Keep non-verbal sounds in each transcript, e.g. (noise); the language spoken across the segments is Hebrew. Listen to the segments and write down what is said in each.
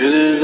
כן,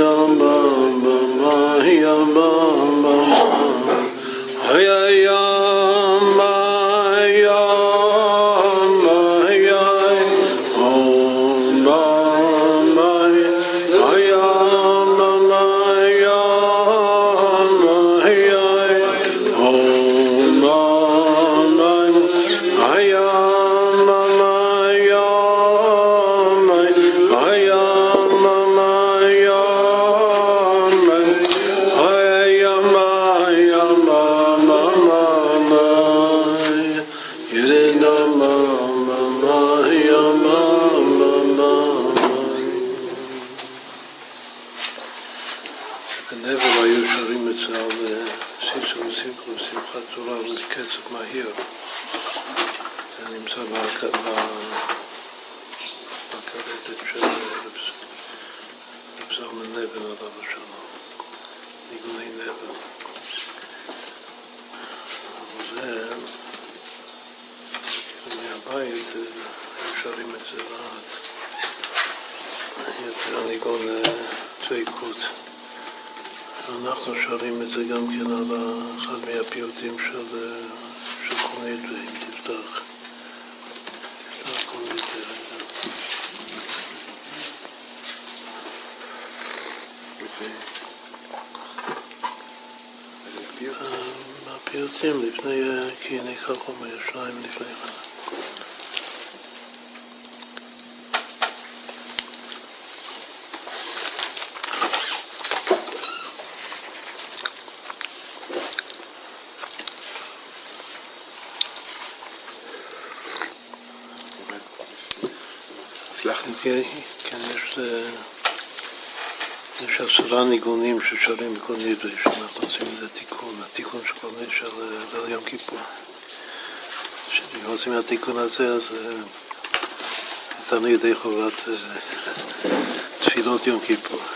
desfilou de um tipo.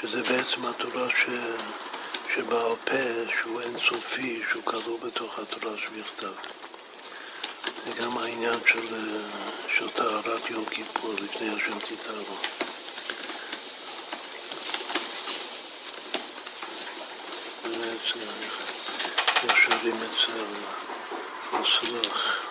שזה בעצם התורה ש... שבעל פה, שהוא אינסופי, שהוא כלוא בתוך התורה שבכתב. זה גם העניין של, של טהרת יום כיפור לפני השם תתארו. יושבים אצל הסלח.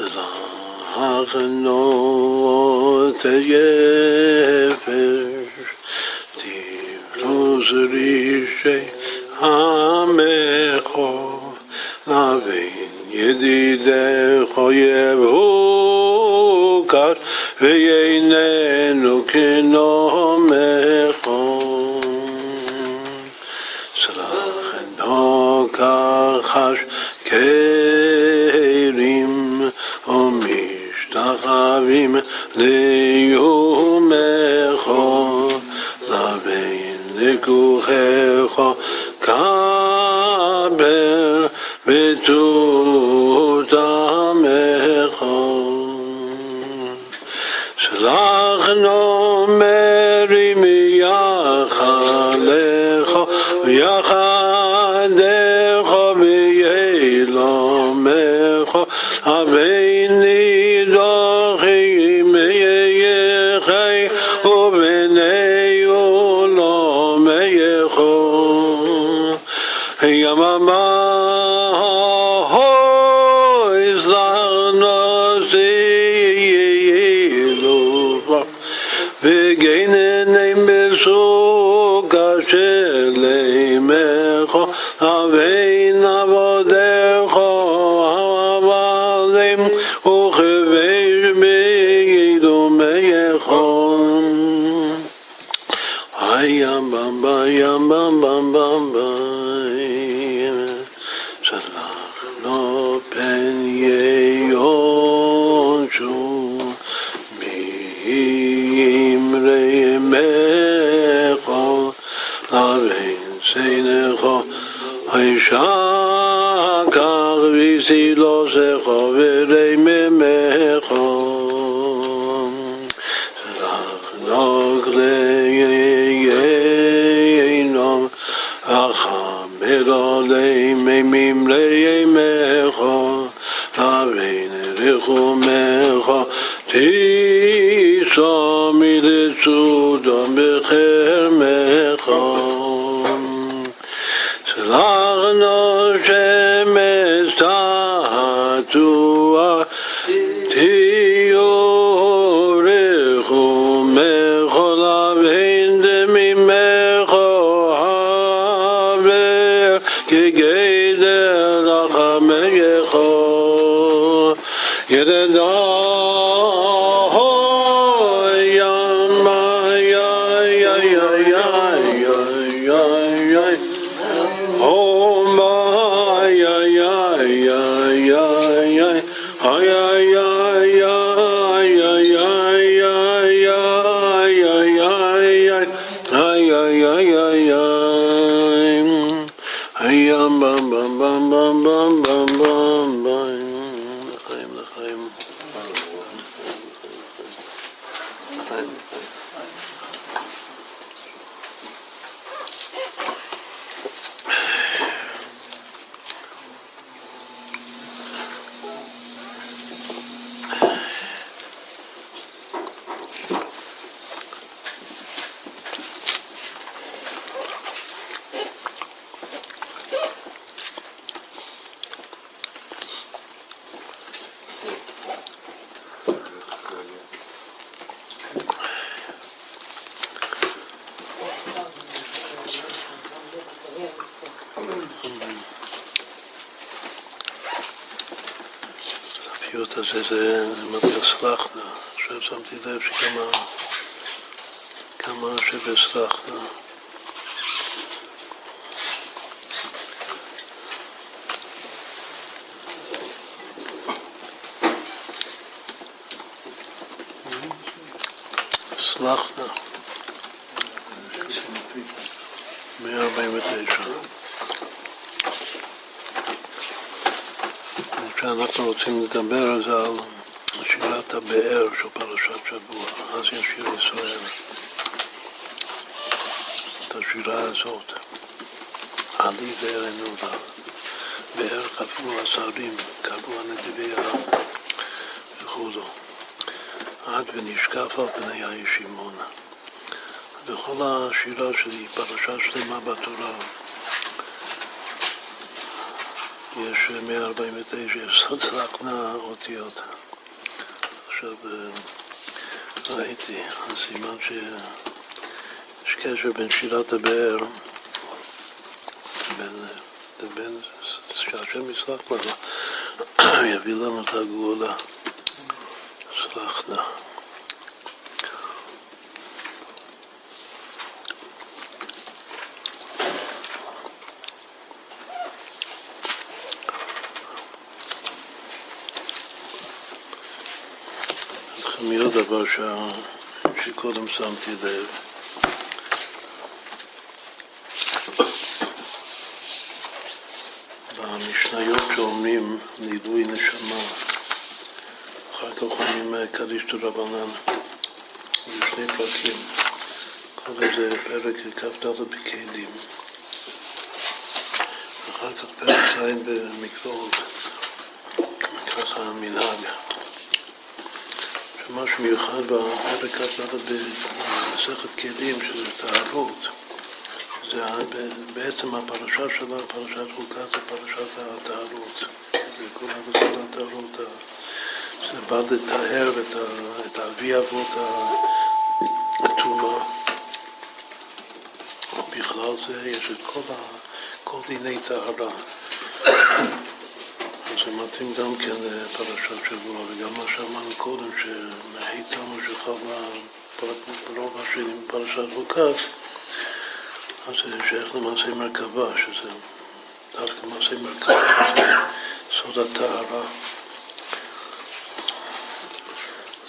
Itlaq nåte gefer Divlos rishe amecho Lavein yedidecho yevhukar Veyeinenu yeah. אותיות. עכשיו אה, ראיתי, סימן שיש קשר בין שירת הבאר בין, לבין שהשם יסלח לנו, יביא לנו את הגאולה. סלחנה. ש... שקודם שמתי לב. במשניות שאומרים נידוי נשמה, אחר כך אומרים קדיש רבנן, זה שני פרקים, קורא לזה פרק כ"ד בכלים, אחר כך פרק ז' במקוואות, ככה המנהג. משהו מיוחד בפרק כ"ד במסכת כלים, שזה טהרות. זה בעצם הפרשה שלה, פרשת חוקה, זה פרשת הטהרות. זה כל הטהרות, זה בא לטהר את האבי אבות הטומאה. בכלל זה יש את כל דיני טהרה. זה מתאים גם כן לפרשת שבוע, וגם מה שאמרנו קודם, שהיתנו שחווה ברוב השנים פרשת ווקף, אז זה שייך למעשה מרכבה, שזה דווקא מעשה מרכבה, זה סוד הטהרה.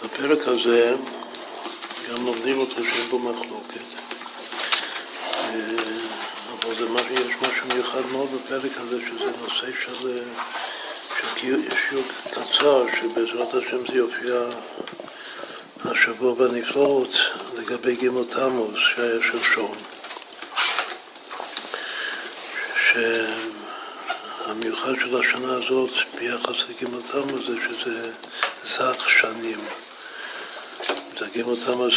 בפרק הזה גם לומדים אותו שאין בו מחלוקת, אבל זה, יש משהו מיוחד מאוד בפרק הזה, שזה נושא של שיעור קצר שבעזרת השם זה יופיע השבוע בנפלאות לגבי גימל תמוז שהיה שלשום. שהמיוחד של השנה הזאת ביחס לגימל תמוז זה שזה זך שנים. זה גימל תמוז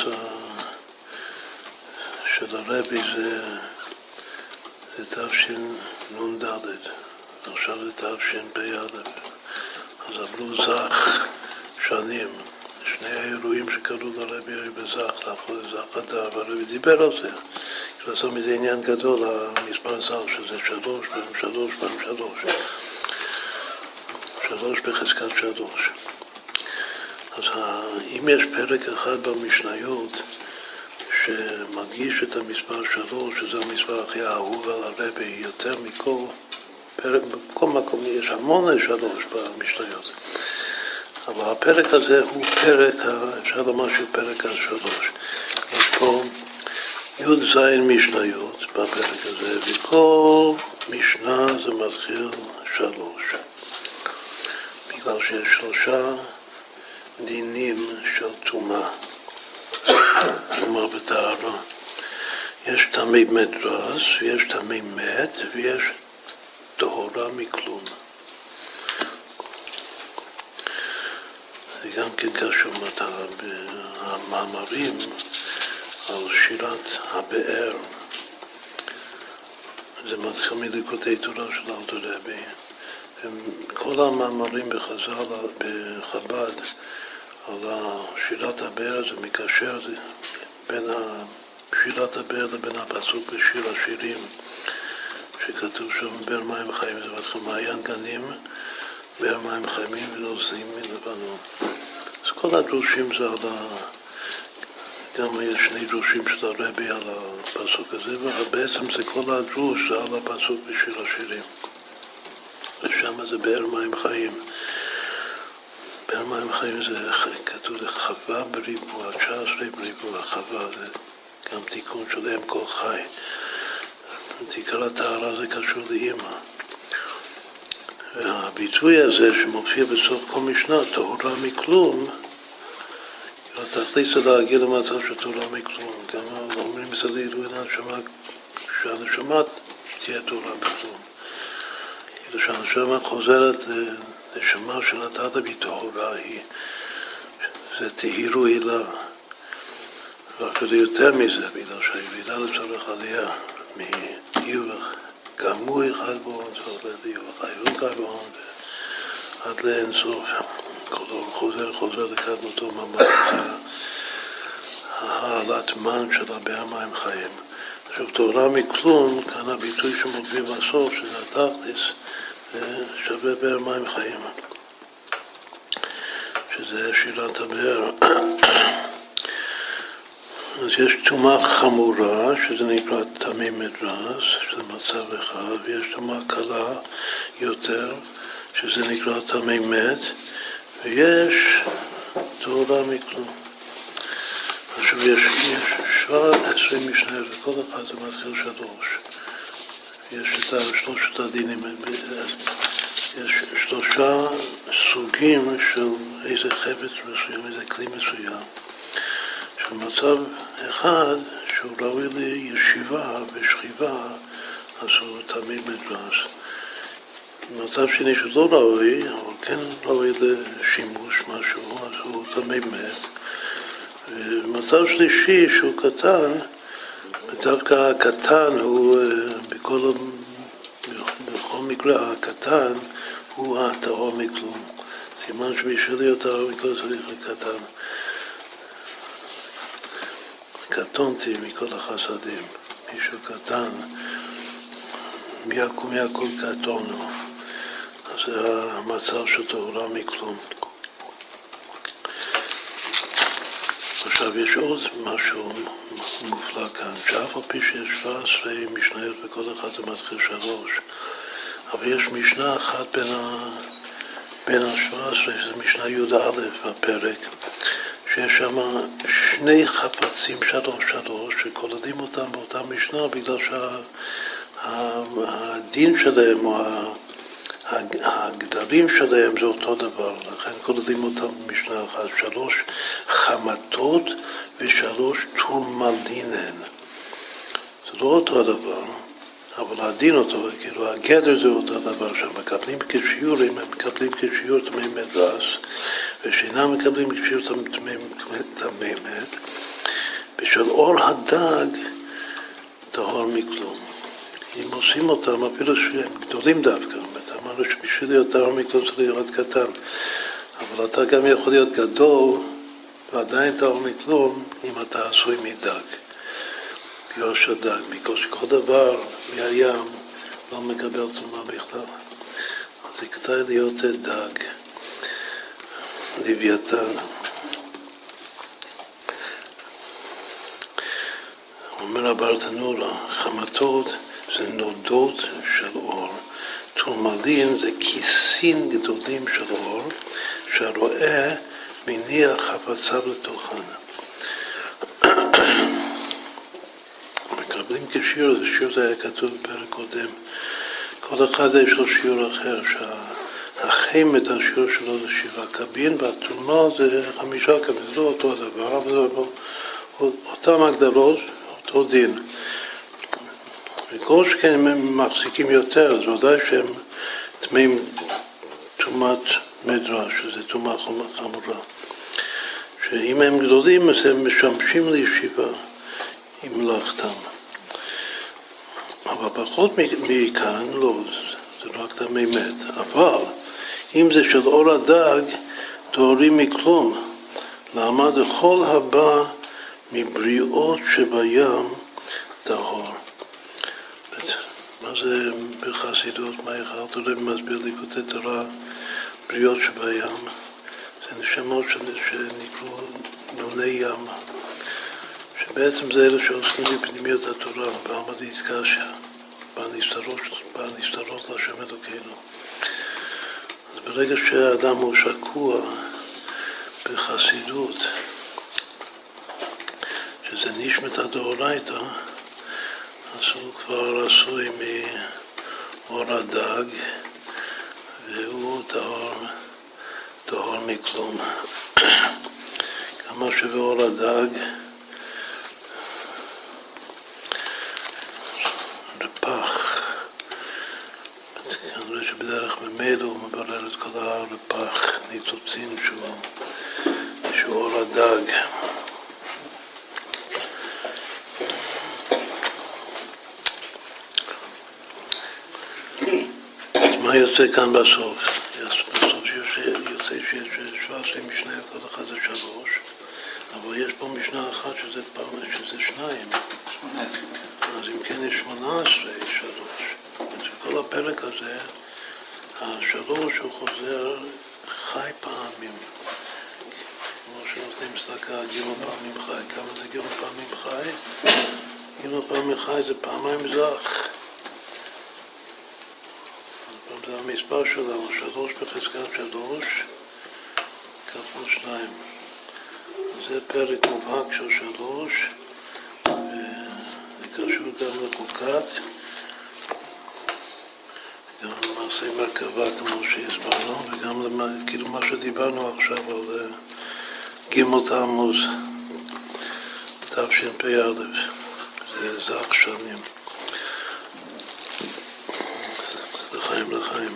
של הרבי זה תשנ"ד. עכשיו זה תשפ"א, אז עברו זך שנים, שני האירועים שקרו לרבי היו בזך, להפוך לזך אדר, והרבי דיבר על זה, לעשות מזה עניין גדול, המספר זך, שזה שלוש פעם שלוש פעם שלוש, שלוש בחזקת שלוש. אז אם יש פרק אחד במשניות שמדגיש את המספר שלוש, שזה המספר הכי אהוב על הרבי יותר מכל פרק, בכל מקום יש המון שלוש במשניות. אבל הפרק הזה הוא פרק, אפשר לומר שהוא פרק השלוש. יש פה י"ז משניות בפרק הזה, וכל משנה זה מתחיל שלוש. בגלל שיש שלושה דינים של טומאה, טומאה וטהרה. יש תמי מדרס, ויש תמי מת, ויש טהורה מכלום. זה גם כן קשור המאמרים על שירת הבאר. זה מתחיל מליקודי תורה של אלתר רבי. כל המאמרים בחז"ל, בחב"ד, על שירת הבאר זה מקשר בין שירת הבאר לבין הפסוק בשיר השירים. שכתוב שם באר מים חיים, זה מתחיל מעיין גנים, באר מים חיימים ונוסעים מלבנון. אז כל הדרושים זה על ה... גם יש שני דרושים של הרבי על הפסוק הזה, ובעצם זה כל הדרוש זה על הפסוק בשיר השירים. ושם זה באר מים חיים. באר מים חיים זה כתוב לחווה בריבוע, 19 בריבוע, חווה זה גם תיקון של אם כל חי. עיקר הטהרה זה קשור לאימא. והביטוי הזה שמופיע בסוף כל משנה, טהורה מכלום, התכלית זה להגיע למצב של טהורה מכלום. גם אומרים מצד עילוי לנשמה, שהנשמה תהיה טהורה מכלום. כאילו שהנשמה חוזרת לנשמה של הדת והיא טהורה, היא, זה תהירו הילה. ואפילו יותר מזה, בגלל שהירידה לצורך עלייה מיובך גמור אחד בהון, צריך ליובך, הירוק בהון, עד לאינסוף. כל חוזר חוזר לקדמותו ממש, העלאת מן של הבאר מים חיים. עכשיו, תורה מכלום, כאן הביטוי שמוביל בסוף, שזה התכלס, שווה באר מים חיים. שזה שירת הבאר. אז יש טומאה חמורה, שזה נקרא תמי מדרס, שזה מצב אחד, ויש טומאה קלה יותר, שזה נקרא תמי מת, ויש תורה מכלום. עכשיו יש, יש שבע עשרים משנה, וכל אחד זה מתחיל שלוש. יש את שלושת הדינים, יש שלושה סוגים של איזה חפץ מסוים, איזה כלי מסוים. שמצב אחד שהוא ראוי לישיבה ושכיבה, אז הוא תמיד מדרס. מצב שני שלא ראוי, אבל כן ראוי לשימוש משהו, אז הוא תמיד מת. ומצב שלישי שהוא קטן, ודווקא הקטן הוא, אה, בכל, בכל מקרה הקטן הוא הטהור מכלום. סימן שבשביל להיות טהור מכלום צריך לקטן. קטונתי מכל החסדים. מישהו קטן, יקום יקום קטונו. אז זה המצב של טהורה מכלום. עכשיו יש עוד משהו מופלא כאן, שאף על פי שיש 17 משניות וכל אחד זה מתחיל שלוש, אבל יש משנה אחת בין, ה... בין ה-17, שזה משנה י"א בפרק, שיש שם שני חפצים שלוש שלוש, שכולדים אותם באותה משנה בגלל שהדין שה... שלהם או הגדרים שלהם זה אותו דבר, לכן כולדים אותם במשנה אחת, שלוש חמתות ושלוש טורמלינן. זה לא אותו הדבר, אבל הדין אותו, כאילו הגדר זה אותו דבר, שמקבלים כשיעורים, הם מקבלים כשיעור תמי מדרס, ושאינם מקבלים כשיעור תמי מת, בשל אור הדג טהור מכלום. אם עושים אותם, אפילו שהם גדולים דווקא, אמרנו שבשביל להיות טהור מכלום צריך להיות קטן, אבל אתה גם יכול להיות גדול ועדיין טהור מכלום אם אתה עשוי מדג. יוש הדג, בגלל שכל דבר מהים לא מקבל תרומה בכלל. אז זה כדאי להיות דג, לוויתן. אומר הברטנורה, חמתות זה נודות של אור. טורמלין זה כיסים גדולים של אור, שהרואה מניח חפציו לתוכן. מקבלים כשיעור, זה שיעור זה היה כתוב בפרק קודם. כל אחד יש לו שיעור אחר, שהחמת, השיעור שלו זה שבעה קבין, והתרומה זה חמישה קבין, זה לא אותו הדבר, אבל זה אותם הגדרות, אותו דין. וכל שכן הם מחזיקים יותר, אז ודאי שהם טמאים טומאת מדרש, שזה טומאה חמורה. שאם הם גדולים, אז הם משמשים לישיבה עם מלאכתם. אבל פחות מכאן, לא, זה רק טמא מת. אבל אם זה של אור הדג, טהורים מכלום. למה? לכל הבא מבריאות שבים טהור. מה זה בחסידות, מה אחד תולה מסביר ליקוטי תורה, בריאות שבים? זה נשמות שנקראו נוני ים, שבעצם זה אלה שעוסקים בפנימיות התורה, בעמד איסקשיה, בנסתרות להשם אלוקינו. ברגע שהאדם הוא שקוע בחסידות, שזה נשמת הדאורייתא, אז הוא כבר עשוי מאור הדג, והוא טהור, טהור מכלום. כמה שבאור הדג רפח. שבדרך ממילא הוא מברר את כל הרפח, ניצוצין שהוא, שהוא אור הדג. מה יוצא כאן בסוף? בסוף יוצא שיש 17 משנה, כל אחד זה שלוש, אבל יש פה משנה אחת שזה, פעם, שזה שניים. אז אם כן יש 18 שלוש. כל הפרק הזה, השלוש הוא חוזר חי פעמים. כמו שנותנים צדקה, גימל פעמים חי. כמה זה גימל פעמים חי? גימל פעמים חי זה פעמיים זך. זה המספר שלנו, שלוש בחזקת שלוש כפול שניים. זה פרק מובהק של שלוש, וזה קשור גם לחוקת, גם למעשה מרכבה כמו שהסברנו, וגם למה, כאילו מה שדיברנו עכשיו על ג' תמוז תשפ"א, זה זך שנים. לחיים לחיים.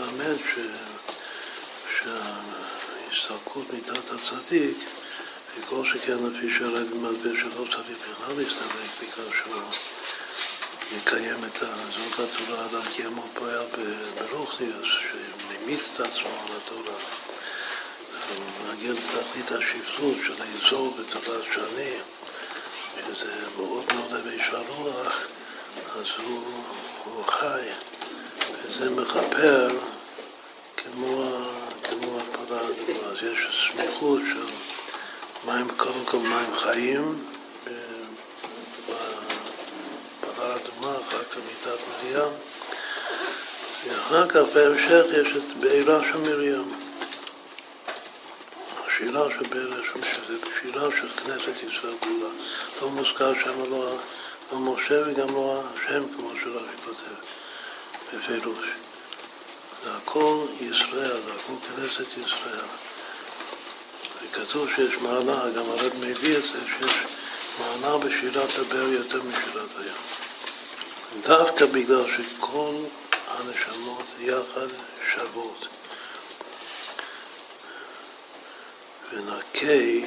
ללמד ש... שההסתלקות מידת הצדיק, וכל שכן לפי שהרבי מסביר שלא צריך בכלל להסתלק בגלל שהוא מקיים את זאת התורה, אדם קיימו פועל ברוכניוס, שממיץ את עצמו על התורה. מגיע לתכלית השפלות של האזור בתורת שני. שזה מאוד מאוד הווי הרוח, אז הוא, הוא חי, וזה מכפר כמו, כמו הפרה האדומה. אז יש סמיכות של מים, קודם כל מים חיים, בפרה מרים, ואחר כך בהמשך יש את בעירה של מרים. השירה של בעירה של מרים, שזה שירה של כנסת ישראל כולה. לא מוזכר שם לא, לא משה וגם לא השם, כמו שרש"י כותב בפירוש. זה הכל ישראל, זה הכל כנסת ישראל. וכתוב שיש מעלה, גם הרב מביא את זה, שיש מעלה בשירת הבאר יותר משירת הים. דווקא בגלל שכל הנשמות יחד שוות. ונקי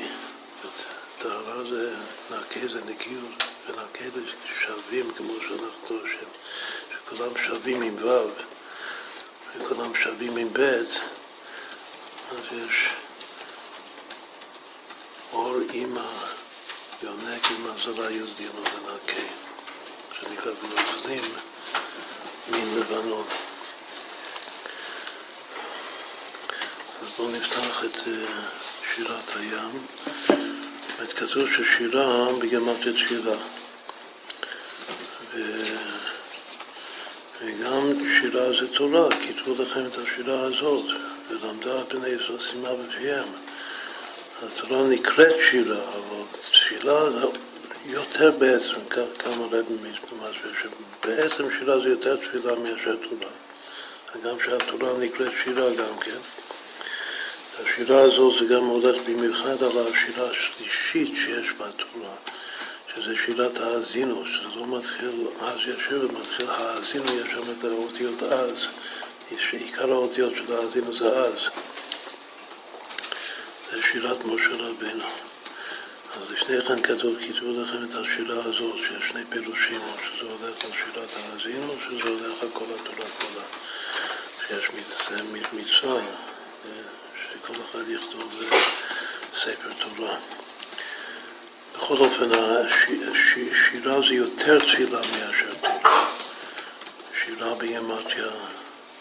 טהרה זה, נקי זה נקיות, ונקי זה שווים כמו שאנחנו דורשים, שכולם שווים עם ו' וכולם שווים עם ב', אז יש אור אימא יונק עם הזרה יהודים, זה נקי, שנקרא בנוזלים מן לבנון. אז בואו נפתח את אה, שירת הים. כתוב ששירה בגמרתי תפילה. ו... וגם שירה זה תורה, כתבו לכם את השירה הזאת, ולמדה בני ישראל שימה בפיהם. התורה נקראת שירה, אבל תפילה זה יותר בעצם, כמה רבים מסביר, שבעצם שירה זה יותר תפילה מאשר תורה. וגם שהתורה נקראת שירה גם כן. השירה הזו זה גם הולך במיוחד על השירה השלישית שיש בתורה, שזה שירת האזינו, שזה לא מתחיל אז ישיר, מתחיל האזינו, יש שם את האותיות אז, שעיקר האותיות של האזינו זה אז. זה שירת משה רבינו. אז לפני כן כתוב, כתבו לכם את השירה הזאת, שיש שני פירושים, או שזה הולך על שירת האזינו, או שזה הולך על כל התורה כולה. שיש מצווה. שכל אחד יכתוב ספר תורה. בכל אופן, שירה זה יותר תפילה מאשר תורה. שירה בימתיה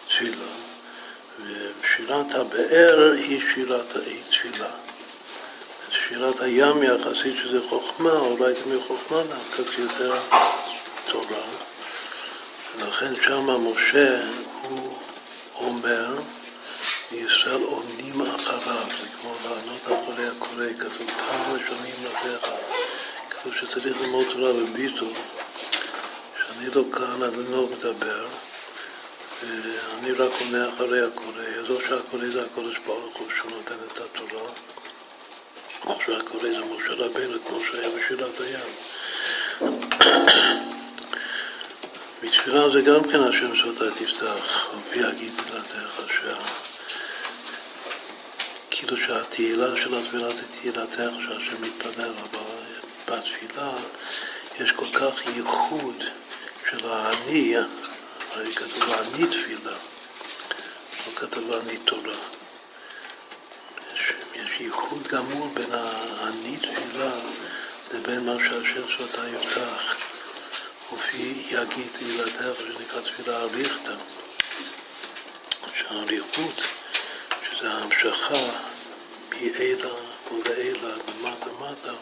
תפילה, ושירת הבאר היא שירת היא תפילה. שירת הים יחסית שזה חוכמה, אולי תמיד חוכמה קצת יותר תורה. ולכן שמה משה הוא אומר ישראל עונים אחריו, אחרי הקורא, כתוב תם ראשונים לפיך, כתוב שצריך ללמוד תורה בביטול, שאני לא כאן, אני לא מדבר, אני רק עונה אחרי הקורא, אז או שהקורא זה הקודש ברוך הוא שהוא נותן את התורה, או שהקורא זה משה רבנו כמו שהיה בשירת הים. (coughs) בתפילה זה גם כן השם סוטה תפתח, ופי אגיד תהילתך, שה... כאילו שהתהילה של התפילה זה תהילתך, שהשם מתפלל, אבל בתפילה יש כל כך ייחוד של האני, הרי כתוב אני תפילה, לא כתוב אני תורה. יש, יש ייחוד גמור בין האני תפילה לבין מה שהשם סוטה יפתח. ופי יגיד תהילתך, שנקרא תפילה אריכתא, שהאריכות, שזה ההמשכה מאלה ולאלה, למטה מטה,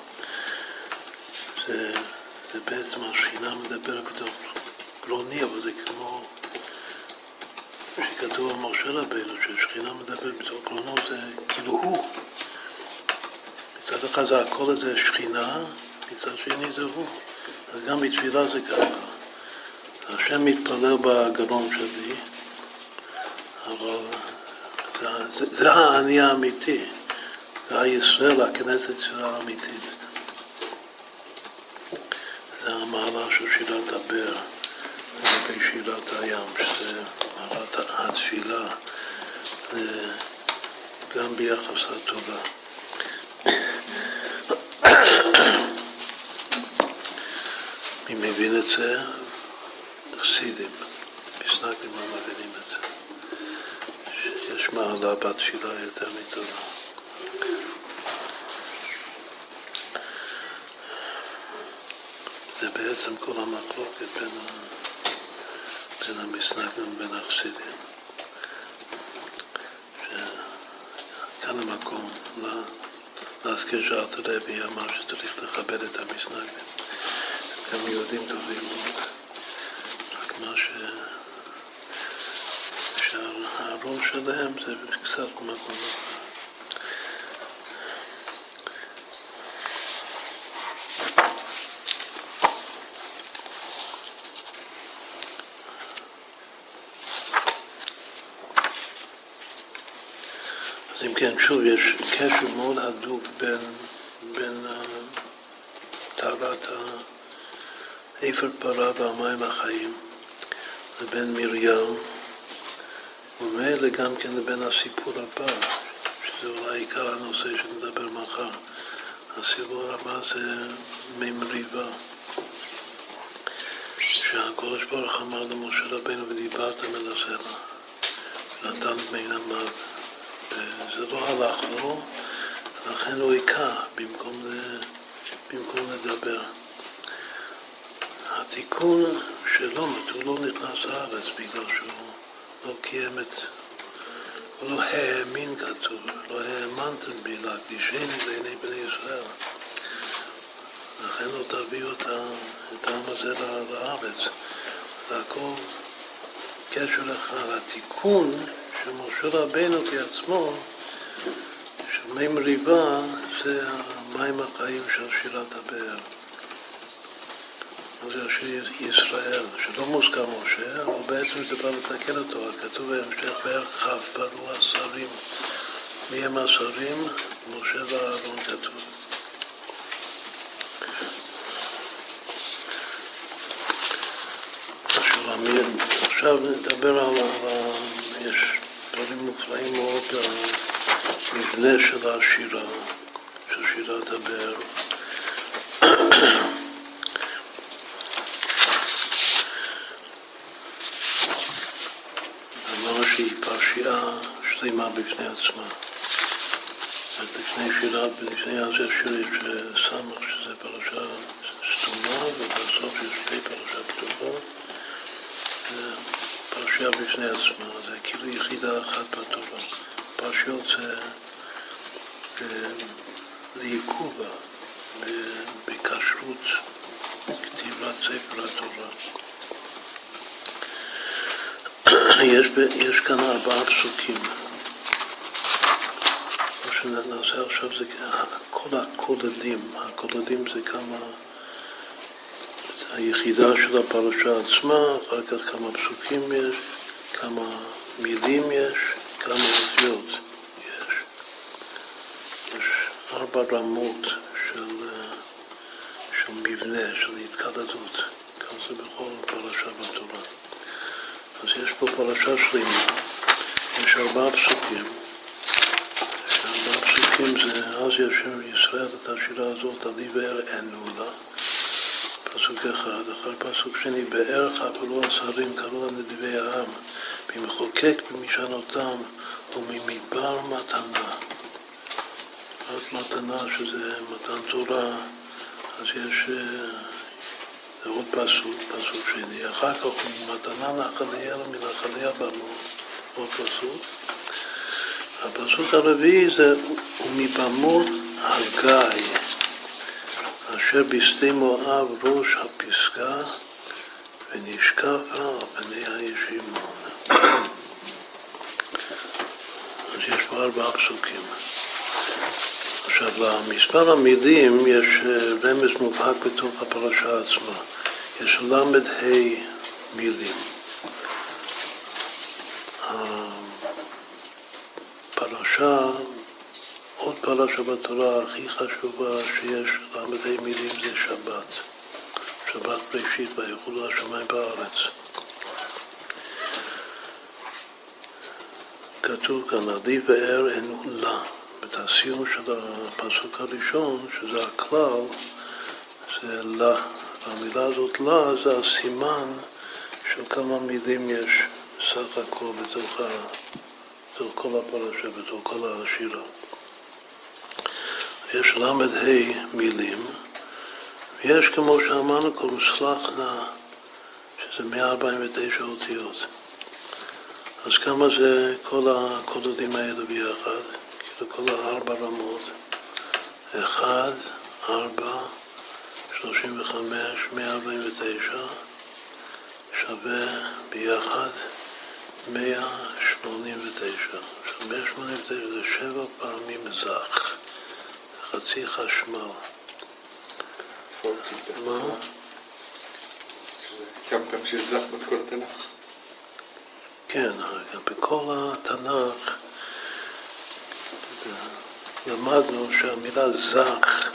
זה, זה בעצם השכינה מדברת בתוך גרוני, אבל זה כמו שכתוב על משה רבנו, ששכינה מדברת בתוך גרונו, זה כאילו הוא. מצד אחד זה הכל הזה שכינה, מצד שני זה הוא. אז גם בתפילה זה ככה. השם מתפלל בגרון שלי, אבל זה, זה האני האמיתי, זה הישראל, הכנסת של האמיתית. זה המעלה של שירת הבר לגבי שירת הים, שזה מעלת התפילה, גם ביחס לתורה. מי מבין את זה? חסידים, מסנגדים לא מבינים את זה. יש מעלה בתפילה יותר מתורה. זה בעצם כל המחלוקת בין, בין המסנגדים ובין החסידים. כאן המקום להזכיר שאלתרעבי אמר שצריך לכבד את המסנגדים. הם יהודים טובים מאוד. רק מה ש... שהראש שלהם זה קצת מקום אז אם כן, שוב, יש קשר מאוד הדוק בין, בין uh, טהרת ה... אפר פרה והמים החיים לבין מרים, ומילא גם כן לבין הסיפור הבא, שזה אולי עיקר הנושא שנדבר מחר. הסיפור הבא זה ממריבה, שהקדוש ברוך אמר למשה רבנו ודיברת אל הסלע, ונתן בין המוות. וזה לא הלך לו, לכן הוא היכה במקום, במקום לדבר. התיקון שלו, הוא לא נכנס לארץ בגלל שהוא לא קיים את... הוא לא האמין כתוב, לא האמנתם בי להקדישני לעיני בני ישראל. לכן לא תביאו את העם הזה לארץ. זה קשר אחד. התיקון של משה רבנו כעצמו, מי מריבה, זה המים החיים של שירת הבאר. זה של ישראל, שלא מוזכר משה, אבל בעצם זה בא לתקן אותו, כתוב בהמשך בערך כ' פרעו השרים. מי הם השרים? משה ואהרון כתוב. עכשיו נדבר על, יש דברים מופלאים מאוד במבנה של השירה, של שירת הבאר. פרשייה שלמה בפני עצמה. אז לפני שירה, לפני הזה שירים של סמך, שזה פרשה סתומה, ובסוף יש שתי פרשה כתובה, פרשייה בפני עצמה, זה כאילו יחידה אחת בתורה. פרשיות זה לעיכובה, בכשרות כתיבת ספר התורה. יש, יש כאן ארבעה פסוקים. מה שנעשה עכשיו זה כל הכוללים, הכוללים זה כמה היחידה של הפרשה עצמה, אחר כך כמה פסוקים יש, כמה מילים יש, כמה אותיות ארבע רמות של, של מבנה, של התקדדות, כך זה בכל פרשה בתורה. אז יש פה פרשה שלמה, יש ארבעה פסוקים. ארבעה פסוקים זה אז ישם ישראל את השירה הזאת, עלי באר ענו לה. פסוק אחד, אחר פסוק שני, בערך אפלו השרים קראו לנדיבי העם, ממחוקק במשענותם וממדבר מתנה. רק מתנה שזה מתן תורה, אז יש אה, זה עוד פסוק, פסוק שני. אחר כך מתנה נחליה מנחליה בנו, עוד פסוק. הפסוק הרביעי זה ומבמות הגיא. אשר בשדה מואב ראש הפסגה ונשקף על פני הישימון. (clears throat) אז יש פה ארבעה פסוקים. עכשיו, למספר המילים יש אה, רמז מובהק בתוך הפרשה עצמה. יש ל"ה מילים. הפרשה עוד פרשה בתורה הכי חשובה שיש ל"ה מילים זה שבת. שבת בראשית ויחולו השמיים בארץ. כתוב כאן, עדי ואר אין לה. את הסיום של הפסוק הראשון, שזה הכלל, זה לה. המילה הזאת לה זה הסימן של כמה מילים יש סך הכל בתוך, ה... בתוך כל הפרשה, בתוך כל השירה. יש ל"ה מילים, ויש כמו שאמרנו קודם סלח נא, שזה 149 אותיות. אז כמה זה כל הקודדים האלה ביחד? כאילו כל הארבע רמות, 1, 4, 35, 149, שווה ביחד 189. עכשיו 189 זה שבע פעמים זך. חצי חשמל. מה? כמה פעמים שיש זך בכל התנ"ך? כן, בכל התנ"ך למדנו שהמילה זך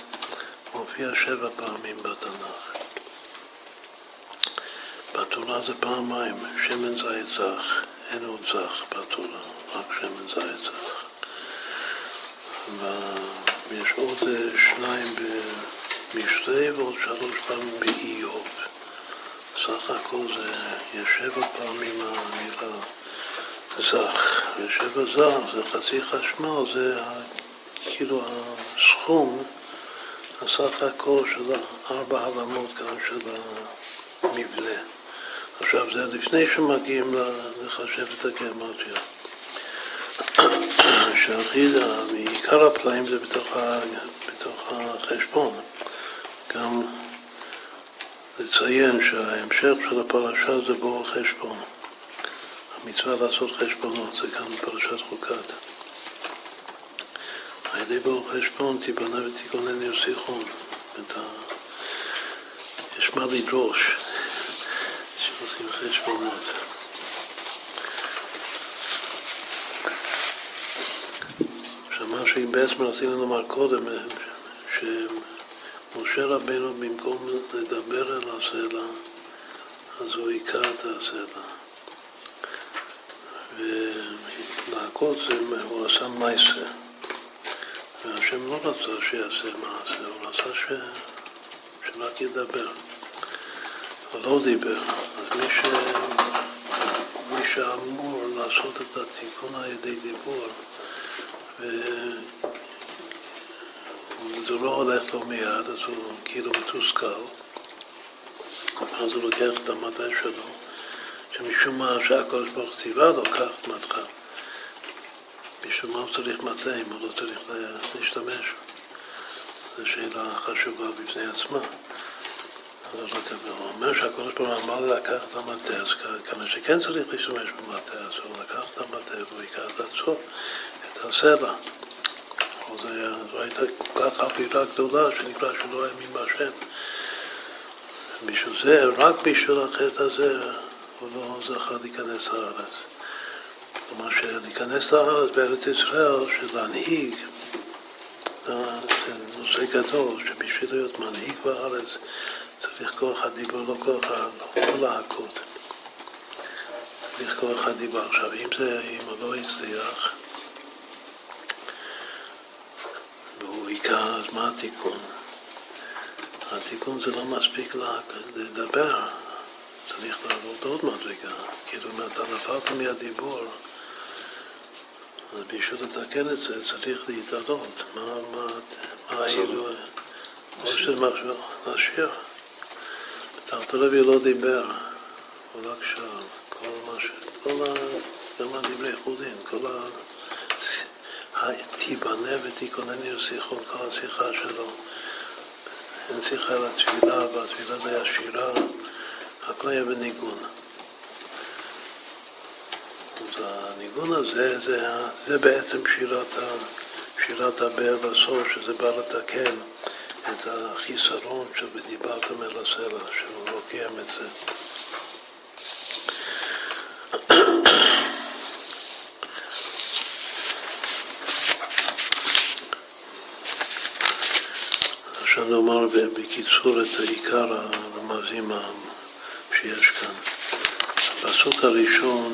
מופיע שבע פעמים בתנ"ך. בתורה זה פעמיים, שמן זית זך, אין עוד זך בתורה, רק שמן זית זך. ויש עוד שניים במשלי ועוד שלוש פעמים באיוב. סך הכל זה, יש שבע פעמים המילה זך, ושבע זך זה חצי חשמל, זה כאילו הסכום, הסך הכל של ארבע הרמות כאן של המבנה. עכשיו זה לפני שמגיעים לחשב את הגרמטיה. שהכי, מעיקר הפלאים זה בתוך, ה, בתוך החשבון. גם לציין שההמשך של הפרשה זה בור חשבון. המצווה לעשות חשבונות, זה גם בפרשת חוקת. על ידי בור חשבון תיבנה ותיכונן יוסיכון. יש מה לדרוש שעושים חשבונות. מה שבעצם רצינו לומר קודם, שמשה רבנו במקום לדבר אל הסלע, אז הוא היכה את הסלע. ולהכות זה, הוא עשה מייסה. והשם לא רצה שיעשה מעשה, הוא רצה ש... שרק ידבר. הוא לא דיבר. אז מי, ש... מי שאמור לעשות את התיקון על ידי דיבור, וזה לא הולך לו מיד, אז הוא כאילו מתוסכל, אז הוא לוקח את המטה שלו, שמשום מה שהקדוש ברוך ציווה לו, קח את מטך. משום מה הוא צריך מטה אם הוא לא צריך להשתמש? זו שאלה חשובה בפני עצמה. אז הוא אומר שהקדוש ברוך הוא אמר לי לקחת את המטה, אז כמה שכן צריך להשתמש במטה, אז הוא לקח את המטה והוא ייקח את עצמו. את הסלע. זו הייתה כל כך אווירה גדולה שנקרא שלא האמין בהשם. בשביל זה, רק בשביל החטא הזה, לא זכה להיכנס לארץ. כלומר, שלהיכנס לארץ בארץ ישראל, שלהנהיג, זה נושא גדול, שבשביל להיות מנהיג בארץ צריך כוח הדיבור, לא כוח ה... לא להכות. צריך כוח הדיבור. עכשיו, אם זה, אם הוא לא הצליח, והוא היכה, אז מה התיקון? התיקון זה לא מספיק לדבר, צריך לעבוד עוד מדרגה. כאילו אם אתה נפלת מהדיבור, אז בשביל לתקן את זה צריך להתעלות. מה, מה, מה. או שזה משהו, להשאיר. תחת לוי לא דיבר, הוא רק שאל. כל מה ש... כל ה... גם הדברי חודין, כל ה... תיבנה ותיכונני לשיחו, כל השיחה שלו. אין שיחה לתפילה, והתפילה זה היה שירה, הכל היה בניגון. אז הניגון הזה, זה, זה בעצם שירת, שירת הבאר לסוף, שזה בא לתקן את החיסרון של ודיברתם אל הסלע, שהוא לא קיים את זה. (coughs) עכשיו נאמר בקיצור את עיקר הרמזים שיש כאן. הפסוק הראשון,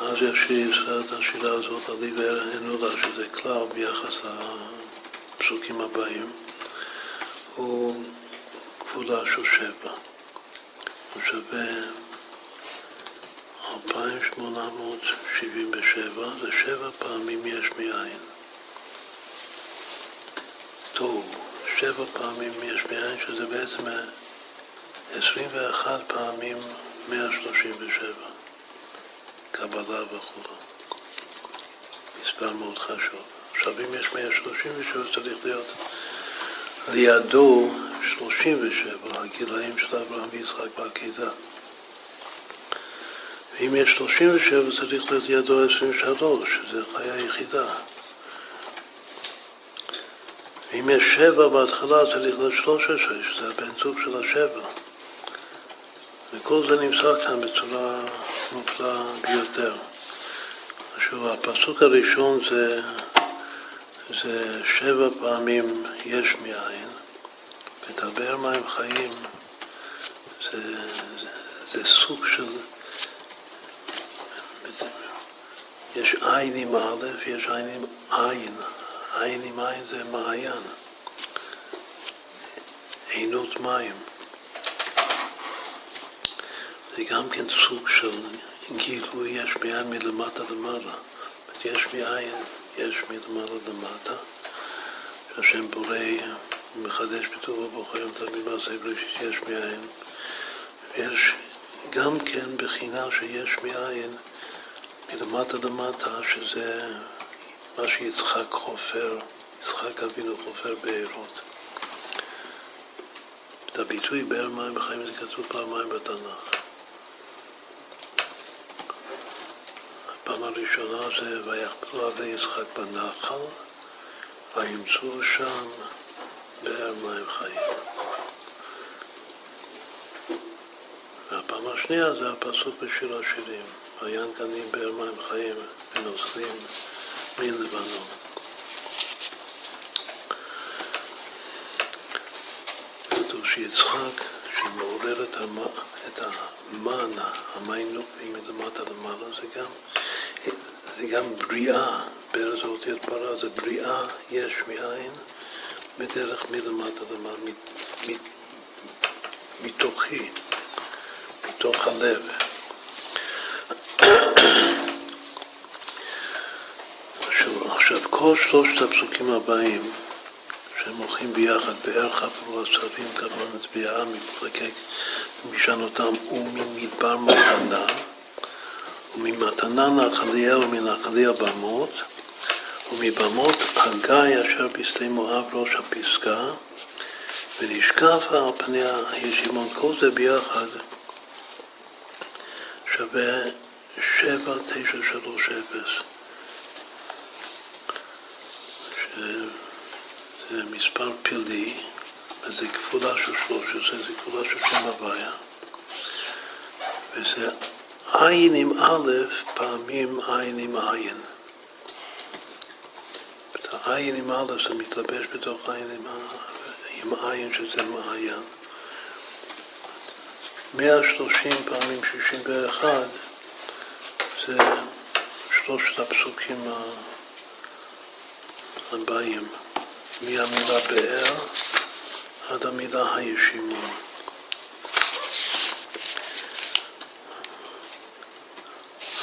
אז ישראל את השירה הזאת על עיוור הנולה, שזה כלל ביחס לפסוקים הבאים, הוא כפולה של שבע. הוא שווה 2877, זה שבע פעמים יש מאין. טוב. שבע פעמים יש מאין, שזה בעצם 21 פעמים 137, קבלה וכו'. מספר מאוד חשוב. עכשיו, אם יש 137, צריך להיות לידו 37, הגילאים של אברהם ויצחק בעקידה. ואם יש 37, צריך להיות לידו 23, שזה חיה יחידה. אם יש שבע בהתחלה צריך להיות שלוש עשרה, שזה הבן זוג של השבע. וכל זה נמצא כאן בצורה מופלאה ביותר. שוב, הפסוק הראשון זה, זה שבע פעמים יש מאין, ותדבר מים חיים זה, זה, זה סוג של... יש עין עם א', יש עין עם עין. עין עם עין זה מעיין, עינות מים. זה גם כן סוג של גילוי יש מאין מלמטה למעלה. יש מאין, יש מלמעלה למטה, שהשם בורא ומחדש בטובו בוחרים תמיד מעשה בראשית יש מאין. ויש גם כן בחינה שיש מאין מלמטה למטה, שזה מה שיצחק חופר, יצחק אבינו חופר בארות. את הביטוי באר מים בחיים זה כתוב פעמיים בתנ"ך. הפעם הראשונה זה ויחפלו אבי יצחק בנחל וימצאו שם באר מים חיים. והפעם השנייה זה הפסוק בשיר השירים, ויין גנים באר מים חיים ונוסעים מלבנון. כתוב שיצחק, שמעורר את, המ... את המן, המיינוקי מלמטה למעלה, זה גם, זה גם בריאה, בארץ האותיות פרה זה בריאה יש מאין, בדרך מלמטה למעלה, מתוכי, מתוך הלב. עכשיו, כל שלושת הפסוקים הבאים, שהם הולכים ביחד, באר חפרו עצבים, קרבן הצביעה, מפרקק, משענותם וממדבר מתנה, וממתנה נחליה ומנחליה במות, ומבמות הגיא אשר בשדה מואב ראש הפסקה, ונשקף על פניה הישימון, כל זה ביחד שווה שבע תשע שלוש אפס. זה מספר פלאי, אז זה כפולה של שלוש זה כפולה של שם הוויה. וזה עין עם א', פעמים עין עם עין. העין עם א' זה מתלבש בתוך עין עם, עם עין שזה מעיין. 130 פעמים 61 זה שלושת הפסוקים הבאים, מהמילה באר עד המילה הישימון.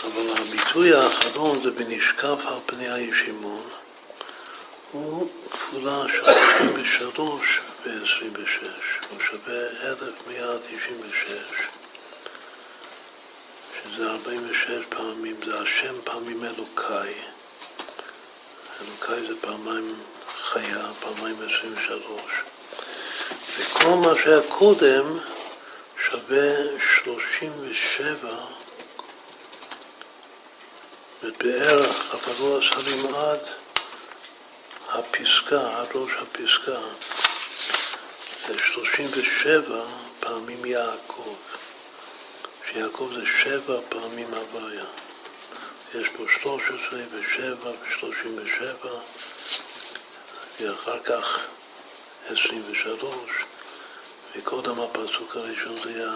אבל הביטוי האחרון זה בנשקף על פני הישימון, הוא כפולה של 23 ו-26, הוא שווה 1196, שזה 46 פעמים, זה השם פעמים אלוקיי. אלוקיי זה פעמיים חיה, פעמיים 23. וכל מה שהיה קודם שווה 37 בערך, אבל לא השרים עד הפסקה, עד ראש הפסקה, זה 37 פעמים יעקב, שיעקב זה שבע פעמים הוויה. יש פה 13 ו-7 ו-37, ואחר כך 23, וקודם הפסוק הראשון זה היה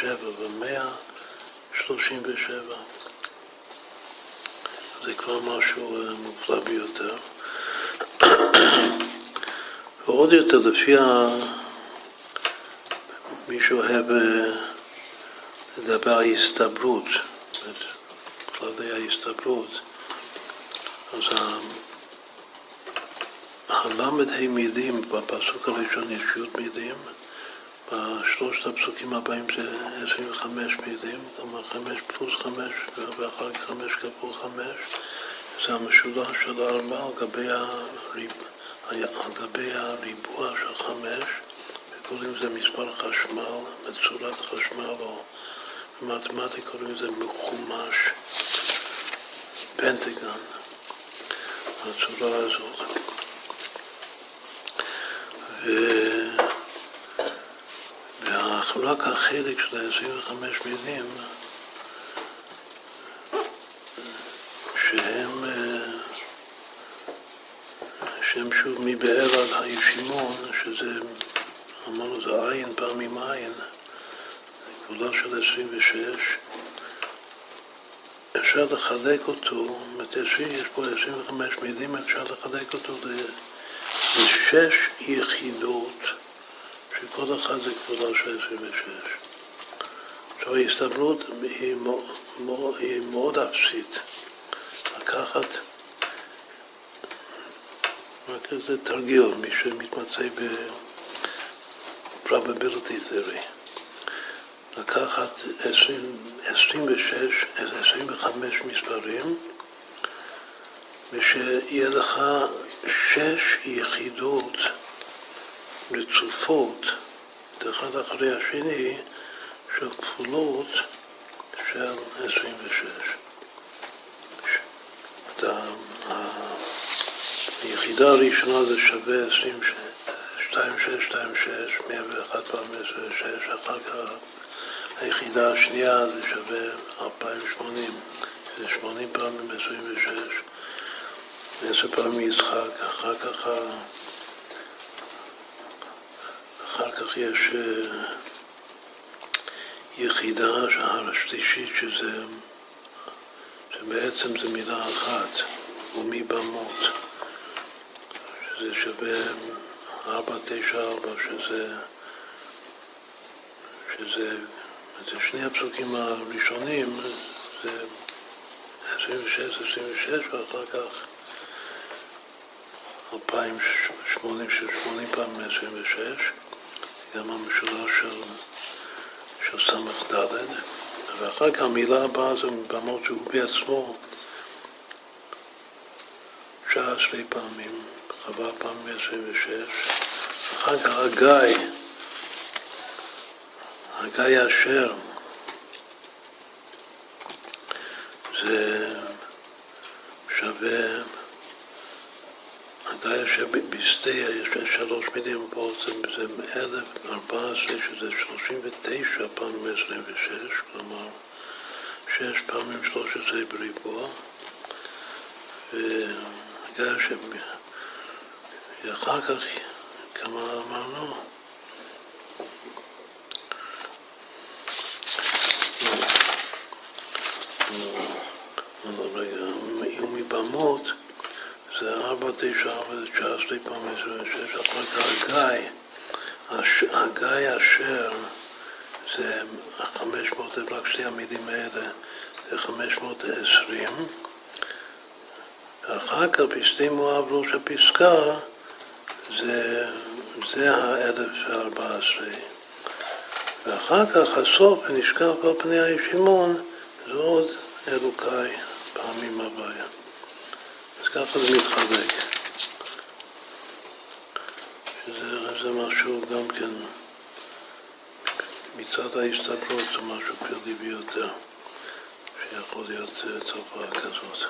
7 ו-137. זה כבר משהו אה, מופלא ביותר. (coughs) ועוד יותר, לפי ה... מי שאוהב אה, לדבר על הסתברות, כללי ההסתברות, אז הלמד ה' מילים, בפסוק הראשון יש מילים, בשלושת הפסוקים הבאים זה 25 מילים, כלומר 5 פלוס 5 ואחר כך 5 כפול 5, זה המשולש של הארבע על גבי, הריב, הריבוע של 5, וקוראים לזה מספר חשמל, מצורת חשמל, או במתמטיקה קוראים לזה מחומש, פנטגן, הצורה הזאת. ו... רק החלק של ה-25 מילים שהם, שהם שוב מבאר עד הישימון, שזה, אמרנו זה עין פעמים עין, גבולה של 26, אפשר לחלק אותו, יש פה 25 מילים, אפשר לחלק אותו לשש יחידות שכל אחד זה כבודה של 26. עכשיו ההסתברות היא מאוד, אפסית. לקחת רק איזה תרגיל, מי שמתמצא ב-probability theory. לקחת 20, 26, 25 מספרים ושיהיה לך שש יחידות רצופות, אחד אחרי השני, של כפולות של 26. היחידה הראשונה זה שווה 2626, 101 פעם 26, אחר כך היחידה השנייה זה שווה 2080, זה 80 פעמים 26, 10 פעמים יצחק, אחר כך כך יש אה, יחידה השלישית שזה שבעצם זה מילה אחת, ומבמות, שזה שווה 494, שזה, שזה, זה שני הפסוקים הראשונים, זה 26, 26, ואחר כך 2080, 80 פעם 26. גם המשולש של, של ס"ד, ואחר כך המילה הבאה זה במות שהוא בעצמו שעה שתי פעמים, חווה פעם ב-26, אחר כך הגיא, הגיא אשר, זה שווה, גיא שבסטיה יש שלוש מילים פה, זה, זה 1014, שזה 39 פעמים 26, כלומר שש פעמים 13 בריבוע, וגיא שאחר כך, כמה אמרנו? ומבמות זה ארבע, תשע, ארבע, זה תשע עשרה פעם עשרים ושש, אחר כך הגיא, הגיא אשר זה חמש מאות, רק שתי המילים האלה, זה חמש מאות עשרים, ואחר כך בשתי מואב ראש הפסקה זה, זה האלף וארבע עשרה. ואחר כך הסוף, ונשכח על פני הישימון, זה עוד אלוקיי פעמים הוויה. ככה זה מתחלק. שזה משהו גם כן, מצד ההסתכלות זה משהו כללי ביותר, שיכול להיות תופעה כזאת.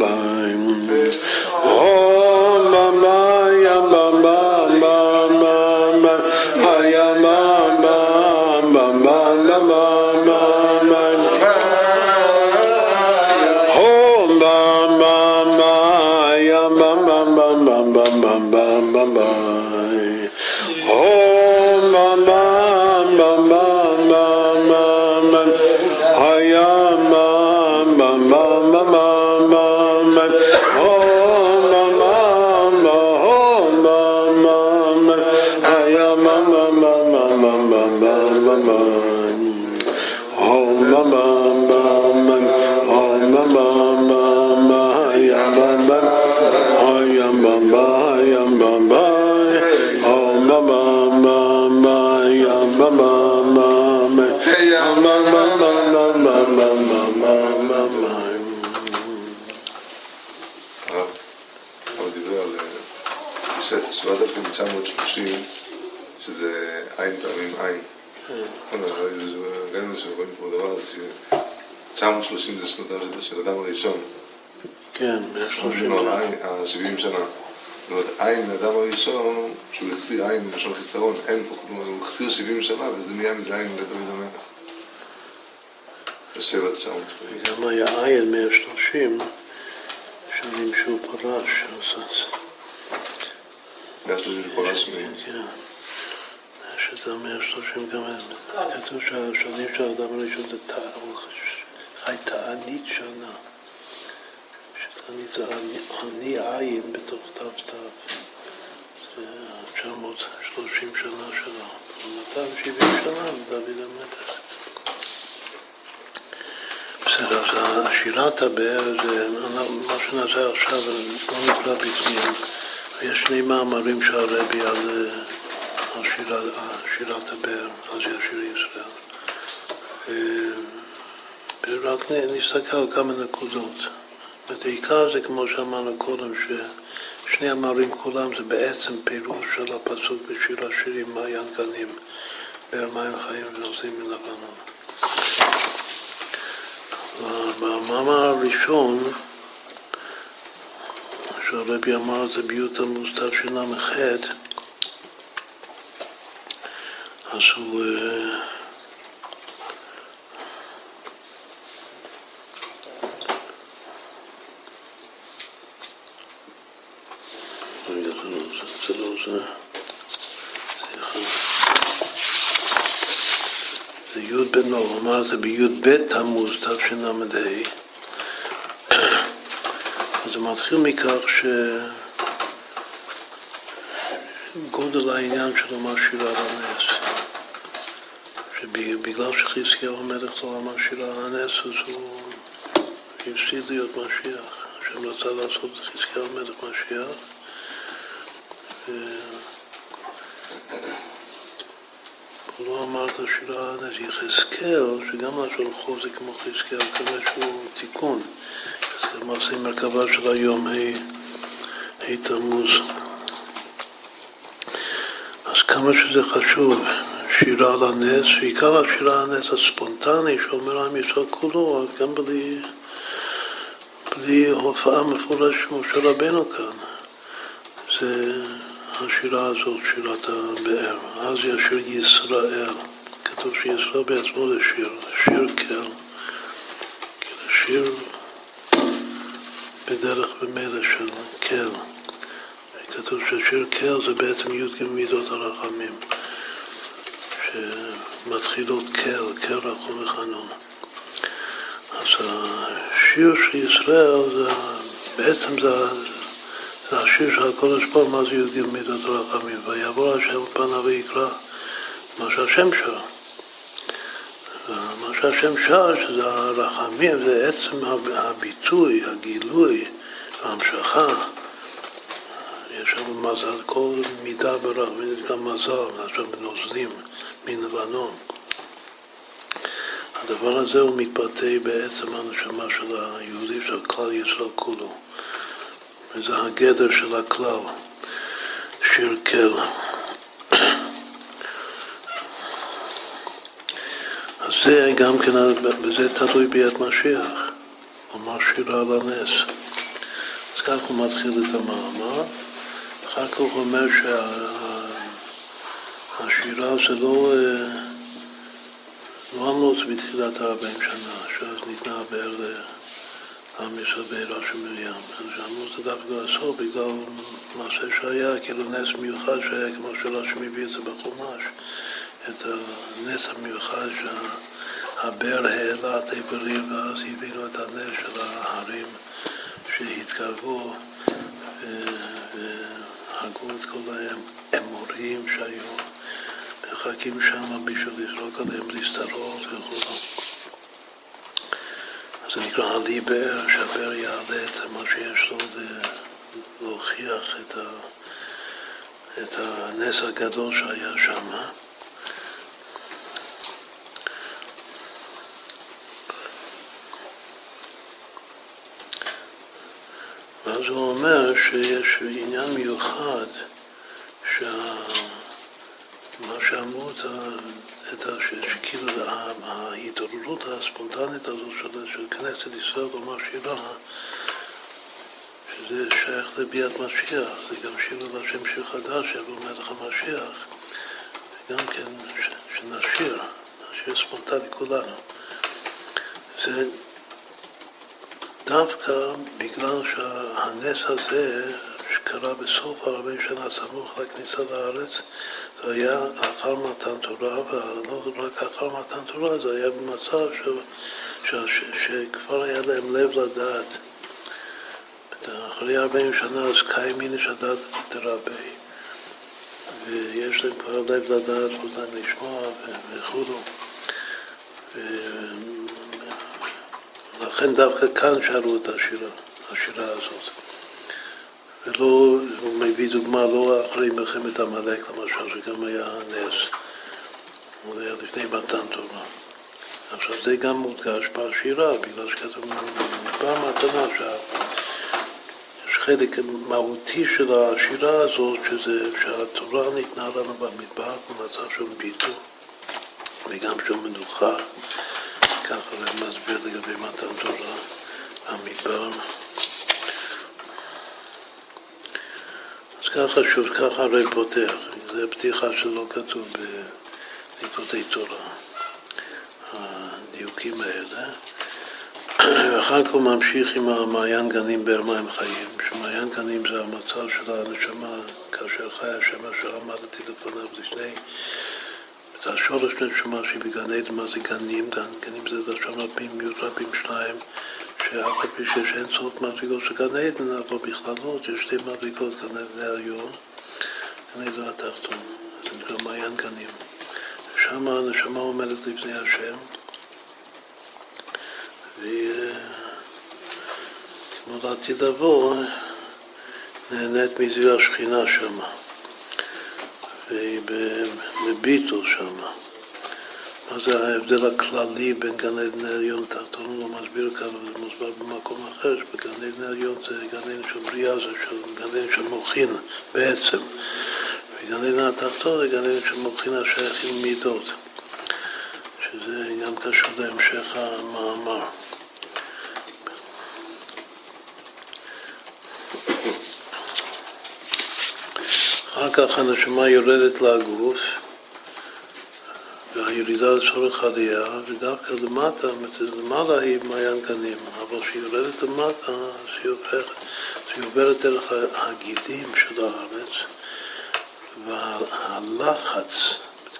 Bye. 930 זה שנותיו של אדם הראשון. כן, 130 ה-70 שנה. זאת אומרת, עין לאדם הראשון, כשהוא החסיר עין בלשון חיסרון, אין פה, כלומר, הוא החסיר 70 שנה, וזה נהיה מזה עין לדוד המלך. בשבע תשעות. גם היה עין 130, שנים שהוא פרש, אז... 130 שפרש מ... כן. שזה 130 גם כתוב שהשנים של האדם הראשון זה חי תענית שנה. שתענית זה אני עין בתוך תו תו. זה 930 שנה שלו. 270 שנה דוד המלך. בסדר, אז שירת הבאר זה מה שנעשה עכשיו, לא נקרא בפנים. יש שני מאמרים של הרבי על, על שירת, הבאר, אז יש שיר ישראל. ורק נסתכל על כמה נקודות. בעיקר זה כמו שאמרנו קודם, ששני המאמרים כולם זה בעצם פירוש של הפסוק בשיר השירים מעיין גנים, באר מים חיים ונוסעים מלבנון. במאמר הראשון, שהרבי אמר את זה בי' תמוז תשל"ח, אז הוא... רגע, זה לא זה, זה לא זה. זה י"ב, לא, הוא אמר את זה בי"ב תמוז תשל"ה. זה מתחיל מכך שגודל העניין שלו מה שירה על הנס. שבגלל שחזקיהו המלך לא אמר שירה על הנס, אז הוא הפסיד להיות משיח. השם רצה לעשות את חזקיהו המלך משיח. הוא אמר את השירה הנס. יחזקאל, שגם לשון חוזק כמו חזקיהו, כמה שהוא תיקון. למעשה מרכבה של היום, ה' תמוז. אז כמה שזה חשוב, שירה על הנס, ועיקר השירה על הנס הספונטני שאומר עם ישראל כולו, גם בלי, בלי הופעה מפורשת כמו של רבנו כאן. זה השירה הזאת, שירת הבאר. אז ישיר ישראל. כתוב שישראל בעצמו זה שיר, שיר קל. שיר בדרך ומילא של קל. כתוב ששיר קל זה בעצם י"ג מידות הרחמים, שמתחילות קל, קל רחום וחנון. אז השיר של ישראל זה בעצם זה, זה השיר של הקודש פה, מה זה י"ג מידות הרחמים? ויעבור השם פניו ויקרא מה שהשם שר. מה שהשם שר, שזה הרחמים, זה עצם הביטוי, הגילוי, ההמשכה. יש שם מזל, כל מידה ברחמים נקרא מזל, עכשיו נוזלים מלבנון. הדבר הזה הוא מתבטא בעצם הנשמה של היהודי, של כלל ישראל כולו. וזה הגדר של הכלל, שיר קל. אז זה גם כן, בזה תלוי ביד משיח, אמר שירה על הנס. אז כך הוא מתחיל את המאמר, אחר כך הוא אומר שהשירה זה לא, לא עמוס בתחילת ארבעים שנה, שאז ניתנה הבאר לעם ישראל בעירה של מרים. אז עמוס זה דווקא הסוף בגלל מעשה שהיה, כאילו נס מיוחד שהיה, כמו שרש"י מביא את זה בחומש. את הנס המיוחד שהבאר העלה את האיברים ואז הבינו את הנס של ההרים שהתקרבו והגו את כל האמוריים שהיו מחכים שם בשביל לזרוק עליהם להסתרות וכו'. שנקרא הדיבר, שהבר יעלה את מה שיש לו להוכיח את, ה, את הנס הגדול שהיה שם. אה? ואז הוא אומר שיש עניין מיוחד שמה שאמרו את ה, שכאילו ההתעוררות הספונטנית הזאת של, של כנסת ישראל לומר שירה, שזה שייך לביאת משיח, זה גם שיר על השם שיר חדש, יבוא מלך המשיח, גם כן שנשיר, נשיר ספונטני כולנו. זה דווקא בגלל שהנס הזה שקרה בסוף הרבה שנה סמוך לכניסה לארץ, זה היה אחר מתן תורה, ולא רק אחר מתן תורה, זה היה במצב ש, ש, ש, שכבר היה להם לב לדעת. אחרי 40 שנה אז קיימין יש הדעת תרבה, ויש להם כבר לב לדעת, להם לשמוע וכו'. ולכן דווקא כאן שאלו את השירה, השירה הזאת. ולא, הוא מביא דוגמה לא אחרי מלחמת עמלק למשל, שגם היה נס, הוא היה לפני מתן תורה. עכשיו זה גם מודגש בשירה, בגלל שכתוב מדבר מתנה שיש חלק מהותי של השירה הזאת, שזה שהתורה ניתנה לנו במדבר במצב של ביטול וגם של מנוחה, ככה הוא מסביר לגבי מתן תורה במדבר. ככה שוב, ככה הרי פותח, זה פתיחה שלא כתוב בליקודי תורה, הדיוקים האלה. ואחר כך הוא ממשיך עם המעיין גנים באר מים חיים, שמעיין גנים זה המצב של הנשמה כאשר חי השם אשר עמדתי לפניו לפני, זה השורש נשמה שהיא בגן עדן, זה גנים? גנים זה לשון רבים, מיעוט רבים שניים. שאף פי שיש אין סוף מדרגות של גן עדן, אבל בכללות יש שתי מדרגות, גן עדן העליון, גן עדן התחתון, זה נקרא מעיין גנים. שם הנשמה עומדת לפני השם, והיא, כמו לעתיד לבוא, נהנית מזיו השכינה שם, והיא בביטול שם. מה זה ההבדל הכללי בין גן עדן העליון לתחתון, הוא לא מסביר כאן, אבל זה מוסבר במקום אחר, שבגן עדן העליון זה גן עדן של בריאה, זה של גן עדן של מוחין בעצם, וגן עדן התחתון זה גן עדן של מוחין השייכים מידות, שזה גם קשור להמשך המאמר. אחר כך הנשמה יורדת לגוף והירידה לצורך עלייה, ודווקא למטה, למעלה היא מעיין גנים, אבל כשהיא יורדת למטה, אז היא הופכת, היא עוברת דרך הגידים של הארץ, והלחץ,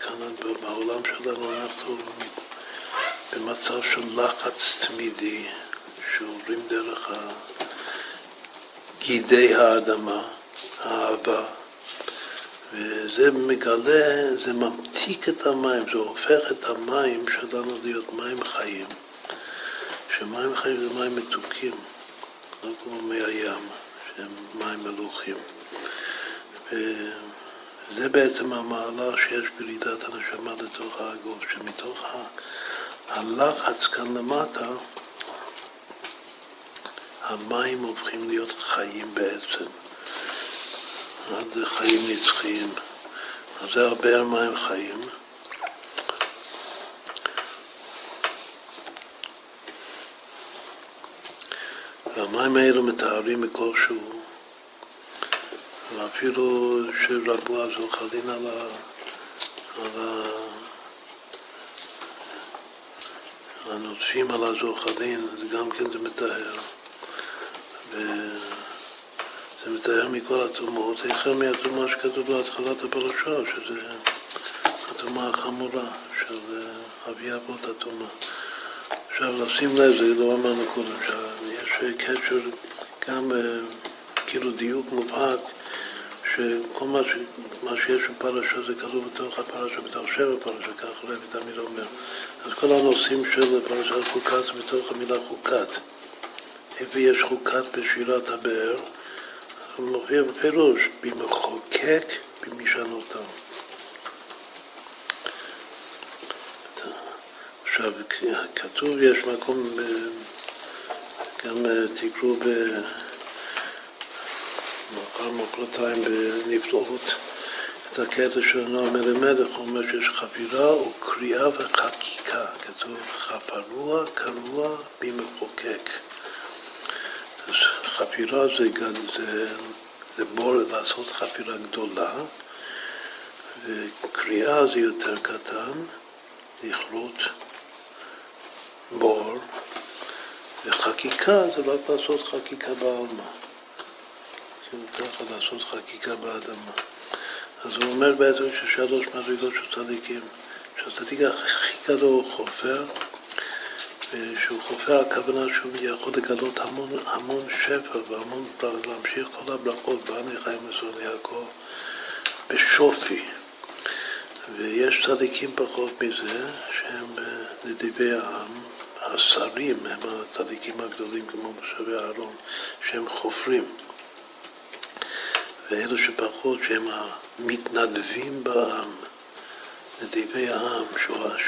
כאן בעולם שלנו אנחנו במצב של לחץ תמידי, שעוברים דרך גידי האדמה, האהבה. וזה מגלה, זה ממתיק את המים, זה הופך את המים שלנו להיות מים חיים. שמים חיים זה מים מתוקים, לא כמו מי הים, שהם מים מלוכים. וזה בעצם המעלה שיש בירידת הנשמה לתוך הגוף, שמתוך הלחץ כאן למטה, המים הופכים להיות חיים בעצם. עד חיים נצחיים. אז זה הרבה על מים חיים. והמים האלו מתארים בכלשהו, ואפילו שרבו אז חלין על, ה, על ה... הנוטפים על הזוחלין, גם כן זה מתאר. ו... זה מתאר מכל הטומאות, החל מהטומאה שכתוב בהתחלת הפרשה, שזה הטומאה החמורה של אביה אבות הטומאה. עכשיו, לשים לב, זה לא אמרנו קודם, שיש קשר, גם כאילו דיוק מובהק, שכל מה, ש, מה שיש בפרשה זה כתוב בתוך הפרשה, בתוך שבע פרשה, כך אולי תמיד אומר. אז כל הנושאים של פרשת חוקת בתוך המילה חוקת. איפה יש חוקת בשירת הבאר? מופיע בפירוש, במחוקק במשענותם. עכשיו, כתוב, יש מקום, גם אה, תקראו במחר מחרתיים בנפלאות, את הקטע של נועם אלימלך, הוא אומר שיש חפירה וקריאה וחקיקה. כתוב חפרוע קרוע במחוקק. חפירה זה, זה, זה בור, לעשות חפירה גדולה, וקריאה זה יותר קטן, לכרות בור, וחקיקה זה רק לעשות חקיקה בעלמא. כאילו ככה לעשות חקיקה באדמה. אז הוא אומר בעצם ששלוש מדרגות של צדיקים, שהצדיק הכי גדול הוא חופר, ושהוא חופר הכוונה שהוא יכול לגלות המון, המון שפע והמון, להמשיך כל הברכות, בעני חיים מסוים יעקב, בשופי. ויש צדיקים פחות מזה, שהם נדיבי העם, השרים הם הצדיקים הגדולים כמו משה ואהרון, שהם חופרים. ואלו שפחות שהם המתנדבים בעם, נדיבי העם,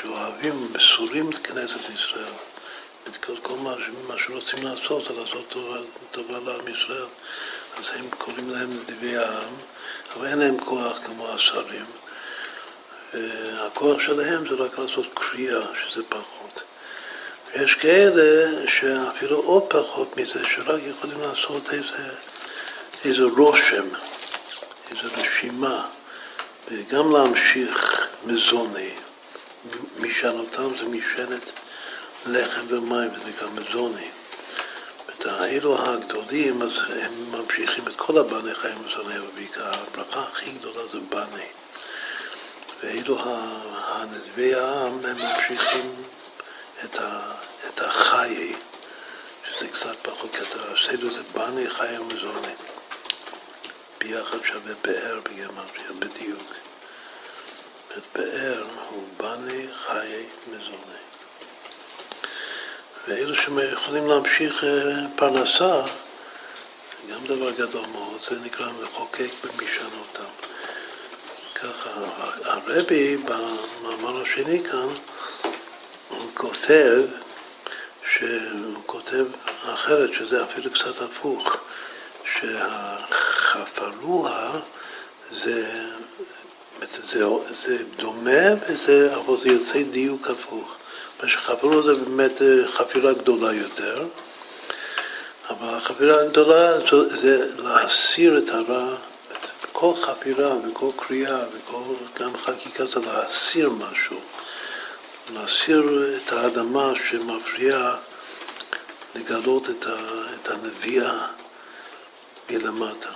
שאוהבים, מסורים את כנסת ישראל. את כל, כל מה, מה שרוצים לעשות זה לעשות טובה, טובה לעם ישראל. אז הם קוראים להם נדיבי העם, אבל אין להם כוח כמו השרים. הכוח שלהם זה רק לעשות קריאה, שזה פחות. ויש כאלה שאפילו עוד פחות מזה, שרק יכולים לעשות איזה, איזה רושם, איזו רשימה, וגם להמשיך מזוני. משענותם זה משענת לחם ומים, זה נקרא מזוני. את האלו הגדולים, אז הם ממשיכים את כל הבני חיים מזוני, ובעיקר הברכה הכי גדולה זה בני. ואילו הנדבי העם, הם ממשיכים את, ה, את החיי, שזה קצת פחות קטן. הסדר זה בני חיי ומזוני. ביחד שווה באר בגרמניה, בדיוק. באר הוא בני חיי מזוני. ואלו שיכולים להמשיך אה, פרנסה, גם דבר גדול מאוד, זה נקרא מחוקק במשענותם. ככה, הרבי במאמר השני כאן, הוא כותב, שהוא כותב אחרת, שזה אפילו קצת הפוך, שהחפרוע זה, זה, זה דומה, וזה, אבל זה יוצא דיוק הפוך. מה שחפרוע זה באמת חפירה גדולה יותר, אבל החפירה הגדולה זה להסיר את הרע כל חפירה וכל קריאה וכל גם חקיקה זה להסיר משהו, להסיר את האדמה שמפריעה לגלות את, ה, את הנביאה מלמטה.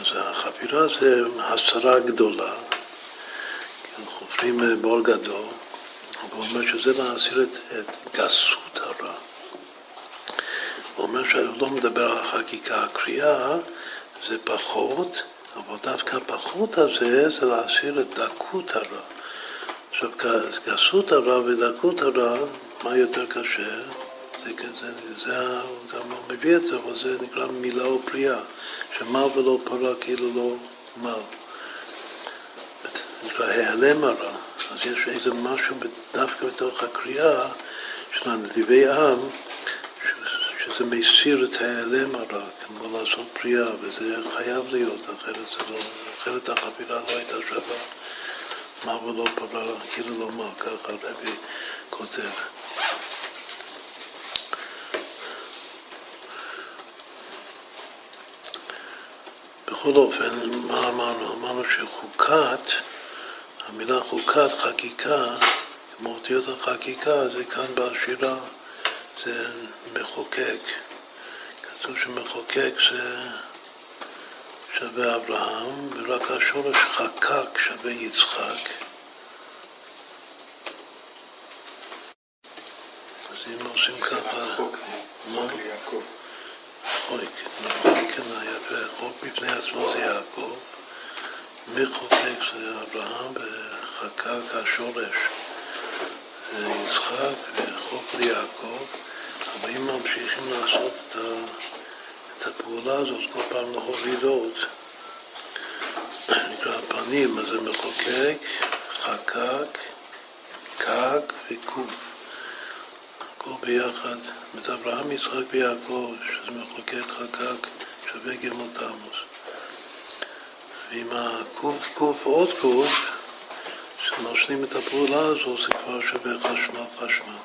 אז החפירה זה הסרה גדולה, חופרים בור גדול, הוא אומר שזה להסיר את, את גסות הרע. הוא אומר שהוא לא מדבר על החקיקה, הקריאה זה פחות, אבל דווקא הפחות הזה זה להסיר את דקות הרע. עכשיו, גסות הרע ודקות הרע, מה יותר קשה? זה, זה, זה גם מביא את זה, אבל זה נקרא מילה או פריאה, שמל ולא פרה כאילו לא מל. נקרא העלם הרע, אז יש איזה משהו דווקא בתוך הקריאה של הנדיבי עם, שזה מסיר את ההיעלם הרע, כמו לעשות פריאה, וזה חייב להיות, אחרת, לא, אחרת החבילה לא הייתה שווה. מה ולא פרה, כאילו לא מה, ככה הרבי כותב. בכל אופן, מה אמרנו? אמרנו שחוקת, המילה חוקת, חקיקה, כמו אותיות החקיקה, זה כאן בשירה. זה מחוקק. כתוב שמחוקק זה שווה אברהם, ורק השורש חקק שווה יצחק. אז אם עושים ככה... חוק ליעקב. חוק, נכון, כן, יפה. חוק בפני עצמו זה יעקב. מחוקק זה אברהם, וחקק השורש יצחק, וחוק ליעקב. אבל אם ממשיכים לעשות את, ה, את הפעולה הזאת כל פעם להורידות, נקרא הפנים, אז זה מחוקק, חקק, קק וקוף. הכל ביחד. את אברהם, יצחק ויעקב, שזה מחוקק, חקק, שווה גמל תמוס. ועם הקוף קוף עוד קוף, כשנושנים את הפעולה הזו זה כבר שווה חשמל חשמל.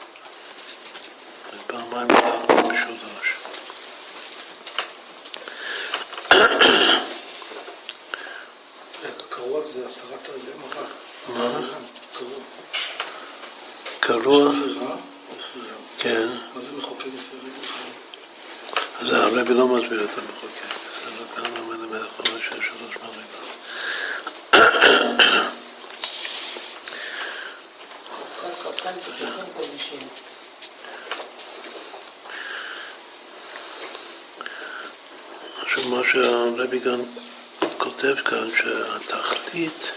פעמיים הלכנו משולש. קרוע זה הסתרת הרגלי מראה. מה? קרוע. קרוע, כן. מה זה מחוקק לפי רגל? אז הרבי לא מסביר את המחוקק. זה לא כאן לומד למלך חמש שש שלוש מדרגות. עכשיו מה שהרבי גם כותב כאן, שהתכלית,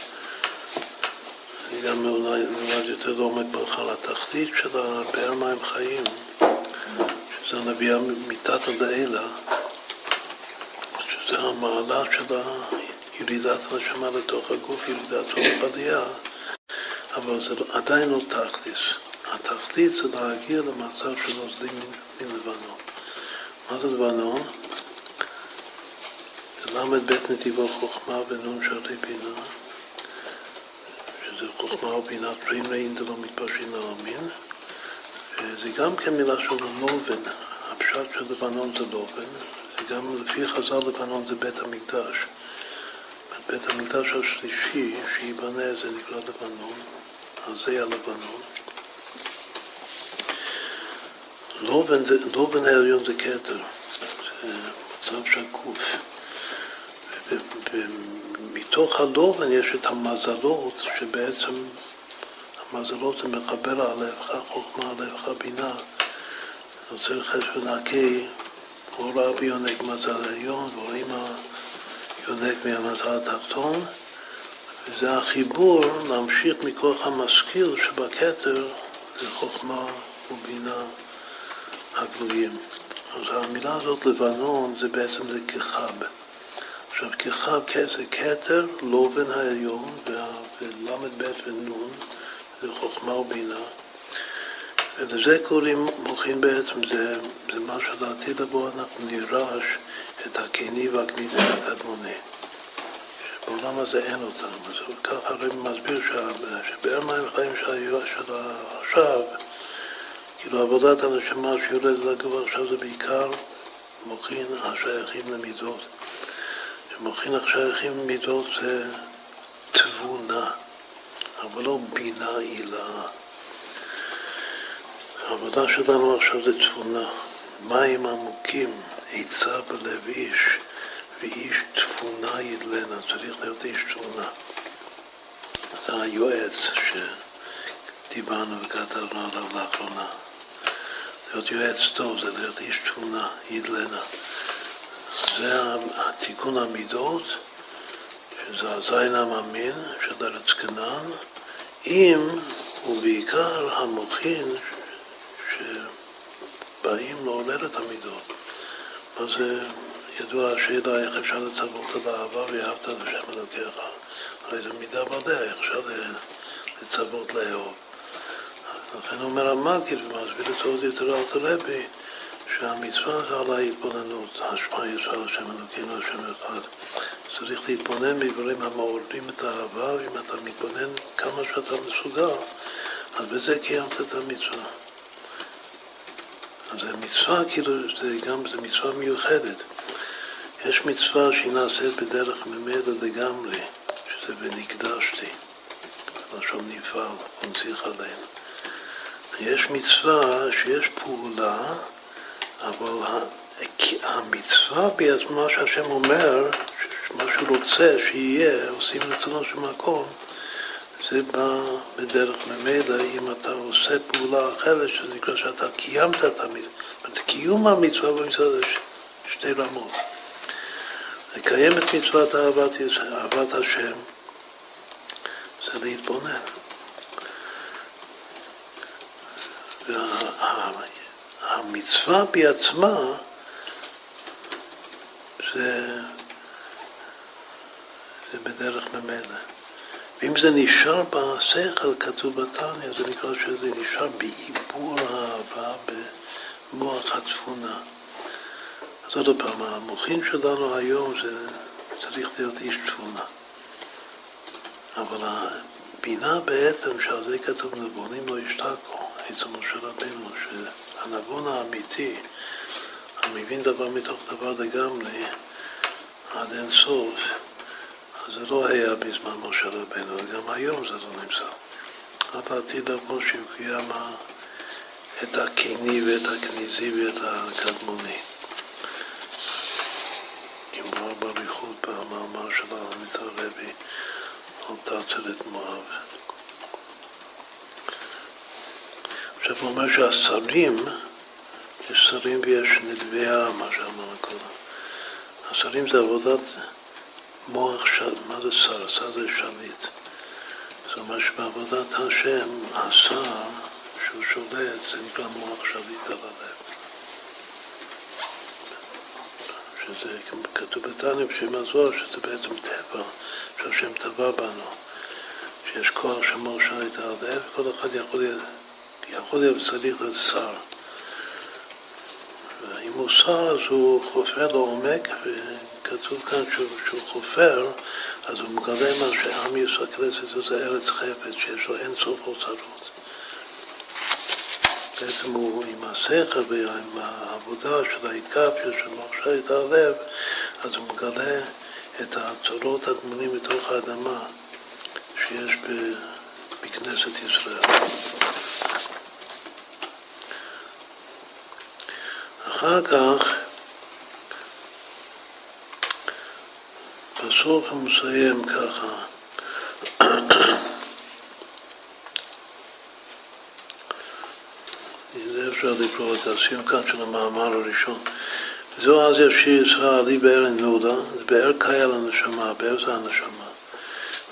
אני גם אולי אולי יותר לעומק ברכה לתכלית של הבאר מים חיים, שזה הנביאה מתתא דאלה, שזה המעלה של ירידת הנשמה לתוך הגוף, ירידת רוח עלייה, אבל זה לא- עדיין לא תכלית. התכלית זה להגיע למצב של נוזלים מלבנון. מה זה לבנון? ל"ב נתיבו חוכמה ונון שרתי בינה, שזה חוכמה ובינה פרים רעים דלא מתפרשים לעלמין, וזה גם כן מילה של לובן, הפשט של לבנון זה לובן, זה גם לפי חז"ל לבנון זה בית המקדש. בית המקדש השלישי שייבנה זה נקרא לבנון, אז זה הלבנון. לובן, זה, לובן העליון זה כתר, זה מצב שקוף. ומתוך הלובן יש את המזלות, שבעצם המזלות זה מחבר על לבך חוכמה, על לבך בינה. יוצר חס ונקי, אור רבי יונק מזל העליון, ורואים יונק מהמזל התחתון, וזה החיבור להמשיך מכוח המשכיל שבכתר זה חוכמה ובינה הגלויים. אז המילה הזאת לבנון זה בעצם זה כחב. עכשיו, ככב זה כתר, לובן העליון, ול"ב ונון, זה חוכמה ובינה. ולזה קוראים מוחין בעצם, זה, זה מה שלעתיד לבוא אנחנו נירש את הקיני והגניזי והקדמוני. שבעולם הזה אין אותם. אז ככה הרב מסביר שבאר מים חיים של עכשיו, כאילו עבודת הנשמה שיורדת לגובה עכשיו זה בעיקר מוחין השייכים למידות. שמוכין השייכים מידות זה תבונה, אבל לא בינה עילה. העבודה שלנו עכשיו זה תבונה. מים עמוקים, עצה בלב איש, ואיש תבונה ידלנה, צריך להיות איש תבונה. זה היועץ שדיברנו וכתבנו עליו לאחרונה. להיות יועץ טוב זה להיות איש תבונה, ידלנה. זה התיקון המידות, שזה הזין המאמין של ארץ כנען, עם ובעיקר המוחין שבאים לעורר את המידות. אז זה ידוע השאלה איך אפשר לצוות את האהבה ואהבת את השם אלוקיך. הרי זו מידה ודאי, איך אפשר לצוות לאהוב. לכן אומר המגיד ומסביר את זה עוד יותר אל תרבי שהמצווה זה על ההתבוננות, השמע ישראל השם אלוקינו השם אחד. צריך להתבונן בדברים המעוררים את האהבה, ואם אתה מתבונן כמה שאתה מסוגל, אז בזה קיימת את המצווה. זה מצווה, כאילו, זה גם, זה מצווה מיוחדת. יש מצווה שהיא נעשית בדרך ממילא לגמרי, שזה ונקדשתי, לשון נפעל, ונציח עלינו. יש מצווה שיש פעולה אבל המצווה בעצמה שהשם אומר, מה שהוא רוצה שיהיה, עושים רצונו של מקום, זה בא בדרך ממילא אם אתה עושה פעולה אחרת, שזה נקרא שאתה קיימת את המצווה. קיום המצווה במצווה זה שתי רמות. לקיים את מצוות אהבת, אהבת השם זה להתבונן. וה, המצווה בעצמה זה, זה בדרך ממילא. ואם זה נשאר בשכל, כתוב בתניא, זה נקרא שזה נשאר בעיבור האהבה, במוח הצפונה. אז עוד פעם, המוחין שלנו היום זה, צריך להיות איש תבונה. אבל הבינה בעצם, שעל זה כתוב נבונים לא ישתקו, אצל משה רבנו, שהנבון האמיתי, המבין דבר מתוך דבר לגמרי, עד אין סוף, זה לא היה בזמן משה רבנו, וגם היום זה לא נמצא. עד העתיד לבוא שיוקיים את הקיני ואת הכניזי ואת הקדמוני. כמו באריכות במאמר של הרמית הרבי על תעצרת מואב. עכשיו הוא אומר שהשרים, יש שרים ויש נדבי העם, מה שאמרנו קודם. השרים זה עבודת מוח, של, מה זה שר? שר זה שליט. זאת אומרת שבעבודת השם, השר שהוא שולט, זה נקרא מוח שליט על הלב. שזה כתוב בתניא בשם הזוהר, שזה בעצם טבע, שהשם טבע בנו, שיש כוח שמור שליט על הלב, כל אחד יכול להיות, יכול להיות שר. ואם הוא שר אז הוא חופר לעומק, וכתוב כאן שהוא, שהוא חופר, אז הוא מגלה מה שעם ישראל כנסת זה ארץ חפץ, שיש לו אין סוף אוצרות. בעצם הוא עם השכל ועם העבודה של ההתקפיות של מכשיר את הלב, אז הוא מגלה את הצורות הגמונים מתוך האדמה שיש בכנסת ישראל. אחר כך, בסוף הוא מסיים ככה (coughs) זה אפשר לקרוא את הסיום כאן של המאמר הראשון. זו אז ישיר ישראל, עלי באר נודה, זה באר קיה לנשמה, באר זה הנשמה.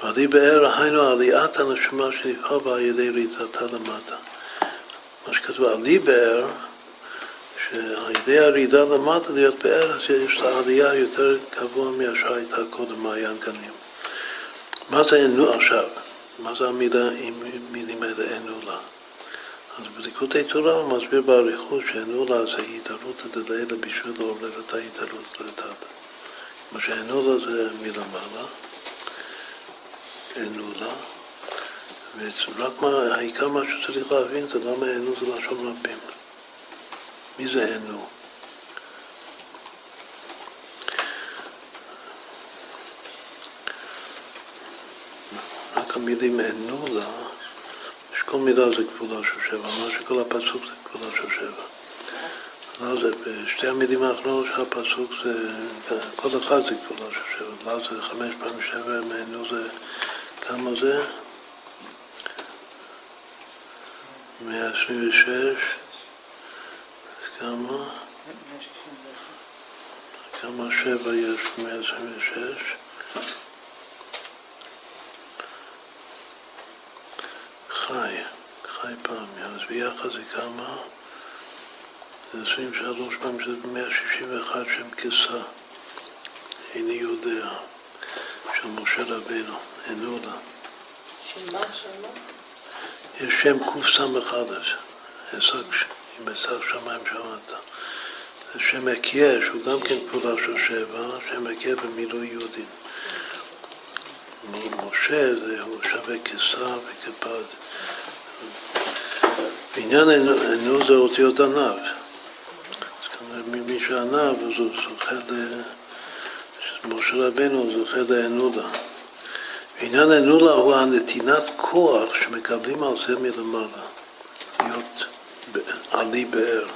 ועלי באר, היינו עליית הנשמה שנבחר בה על ידי ריצתה למטה. מה שכתוב עלי באר, שעל ידי הרידה למטה להיות באר, אז יש לה עלייה יותר גבוה מאשר הייתה קודם מעיין גנים. מה זה אנו עכשיו? מה זה המילה, מילים האלה אנו לה? אז בליקודי תורה הוא מסביר באריכות שאנולה זה התעלות דלילה בשביל לעורר את ההתעלות לדעת. מה שאנולה זה מלמעלה, אנולה, ורק מה, העיקר מה שצריך להבין זה למה אנו זה לשון רבים. מי זה אנו? רק המילים אנולה כל מילה זה כבודה של שבע, מה שכל הפסוק זה כבודה של שבע. לא זה, בשתי המילים האחרונות של הפסוק זה, כל אחד זה כבודה של שבע, לא זה חמש פעמים שבע, ממנו זה, כמה זה? מאה עשרים ושש, כמה? כמה שבע יש מאה עשרים ושש? חי, חי פעמי, אז ביחד זה כמה? זה 23 פעמים, שזה 161 שם כסה. איני יודע, של משה מה? של מה? יש שם קס"א, עסק עסק שמיים שמעת. זה שם הקיה, שהוא גם כן כפולה של שבע, שם הקיה במילוי יהודים. משה זה הוא שווה כשר וכפד. בעניין ענו זה אותיות ענב. אז כנראה מי שענב אז הוא זוכה ל... משה רבנו זוכה לאנולה. בעניין אנולה הוא הנתינת כוח שמקבלים על זה מלמעלה, עלי באר.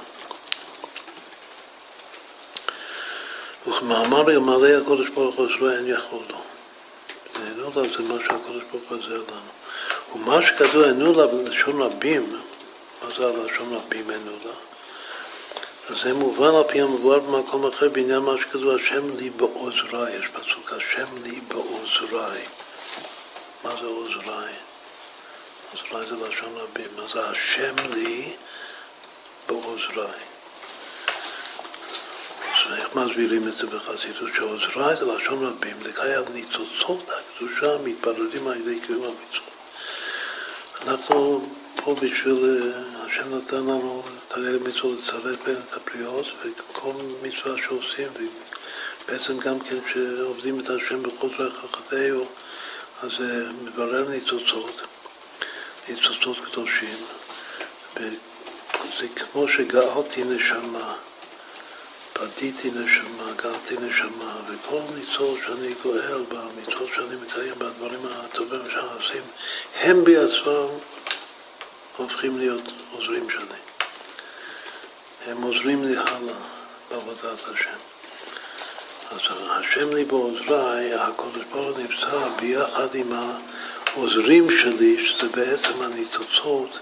וכמאמר ימלא הקודש ברוך הוא אין יכול לו. אנולה זה מה שהקודש ברוך הוא עוזר לנו. ומה שכתוב אנולה בלשון רבים, מה זה הלשון רבים אנולה? אז זה מובן על פי המבואר במקום אחר בעניין מה שכתוב השם לי בעוזריי, יש פסוק השם לי בעוזריי. מה זה עוזריי? עוזריי זה לשון רבים, מה זה השם לי בעוזריי? אז איך מסבירים את זה בחסידות? שעוזריי זה לשון רבים, זה קיים ניצוצות הקדושה מתבררים על ידי קיום המצוות. אנחנו פה בשביל, השם נתן לנו תראה מצוות לצרף בין את הפריאות וכל מצווה שעושים בעצם גם כן כשעובדים את השם בכל דרך חטאיו, אז זה מברר ניצוצות, ניצוצות קדושים, וזה כמו שגאלתי נשמה, פדיתי נשמה, גאלתי נשמה, וכל ניצוץ שאני גואל במצוות שאני מקיים, בדברים הטובים שעושים, הם בעצמם הופכים להיות עוזרים שלי. הם עוזרים לי הלאה בעבודת השם. אז השם לי בעוזריי, הקודש ברוך נמצא ביחד עם העוזרים שלי, שזה בעצם הניצוצות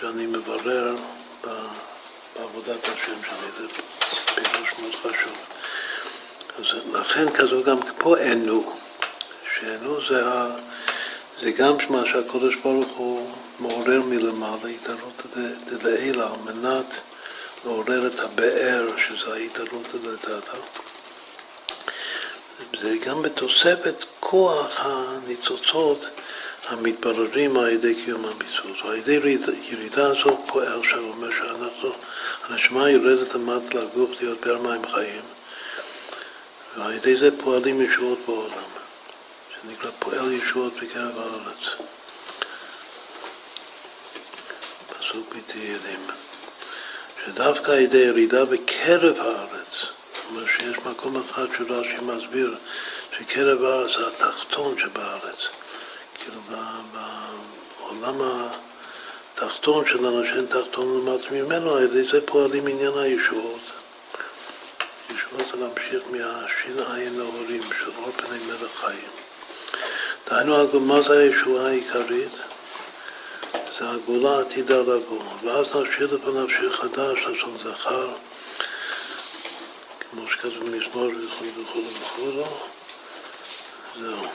שאני מברר בעבודת השם שלי, זה פירוש מאוד חשוב. אז לכן כזו גם פה אינו, שאינו זה, זה גם מה שהקודש ברוך הוא מעורר מלמעלה, התערות דלעילה, על מנת לעורר את הבאר, שזה ההתערות דלתתא. זה גם בתוספת כוח הניצוצות המתבררים על ידי קיום המצוות. על ידי ירידה הזו פועל שם, אומר שאנחנו, הנשמה יורדת למטה לגוף להיות פר מים חיים, ועל ידי זה פועלים ישועות בעולם, שנקרא פועל ישועות בקרב הארץ. פסוק בתהילים, שדווקא על ידי ירידה בקרב הארץ, זאת אומרת שיש מקום אחד שרש"י מסביר שקרב הארץ זה התחתון שבארץ, כאילו בעולם התחתון שלנו, שאין תחתון למטה ממנו, על ידי זה פועלים עניין הישועות. ישועות זה להמשיך מהשין עין להורים של אור פני מלך חיים. דהיינו, מה זה הישועה העיקרית? זה הגאולה עתידה לבוא, ואז נשאיר לפניו חדש, לשון זכר, כמו שכתוב במזמור וכו' וכו' וכו'. זהו.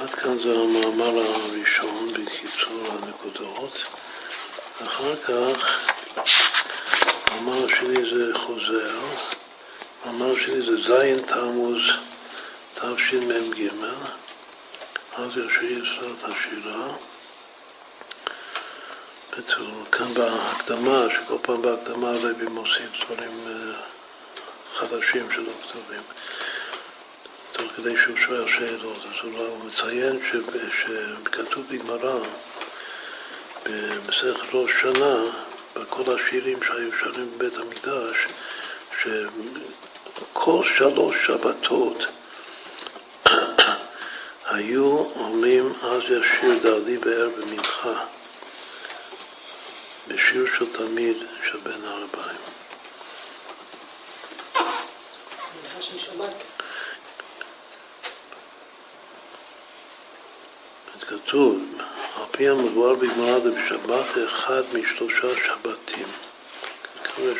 עד כאן זה המאמר הראשון בקיצור הנקודות. אחר כך, המאמר השני זה חוזר, המאמר השני זה זין תמוז תשמ"ג, אז יש יסוד השירה. כאן בהקדמה, שכל פעם בהקדמה הרבי מוסיף דברים אה, חדשים שלא כתובים, תוך כדי שהוא שואל שאלות. אז הוא מציין שכתוב בגמרא, במסכת ראש שנה, בכל השירים שהיו שרים בבית המקדש, שכל שלוש שבתות (coughs) היו אומרים אז ישיר דעלי בערב במנחה. בשיר של תלמיד של בן כתוב, על פי המבואר בגמרא זה בשבת אחד משלושה שבתים.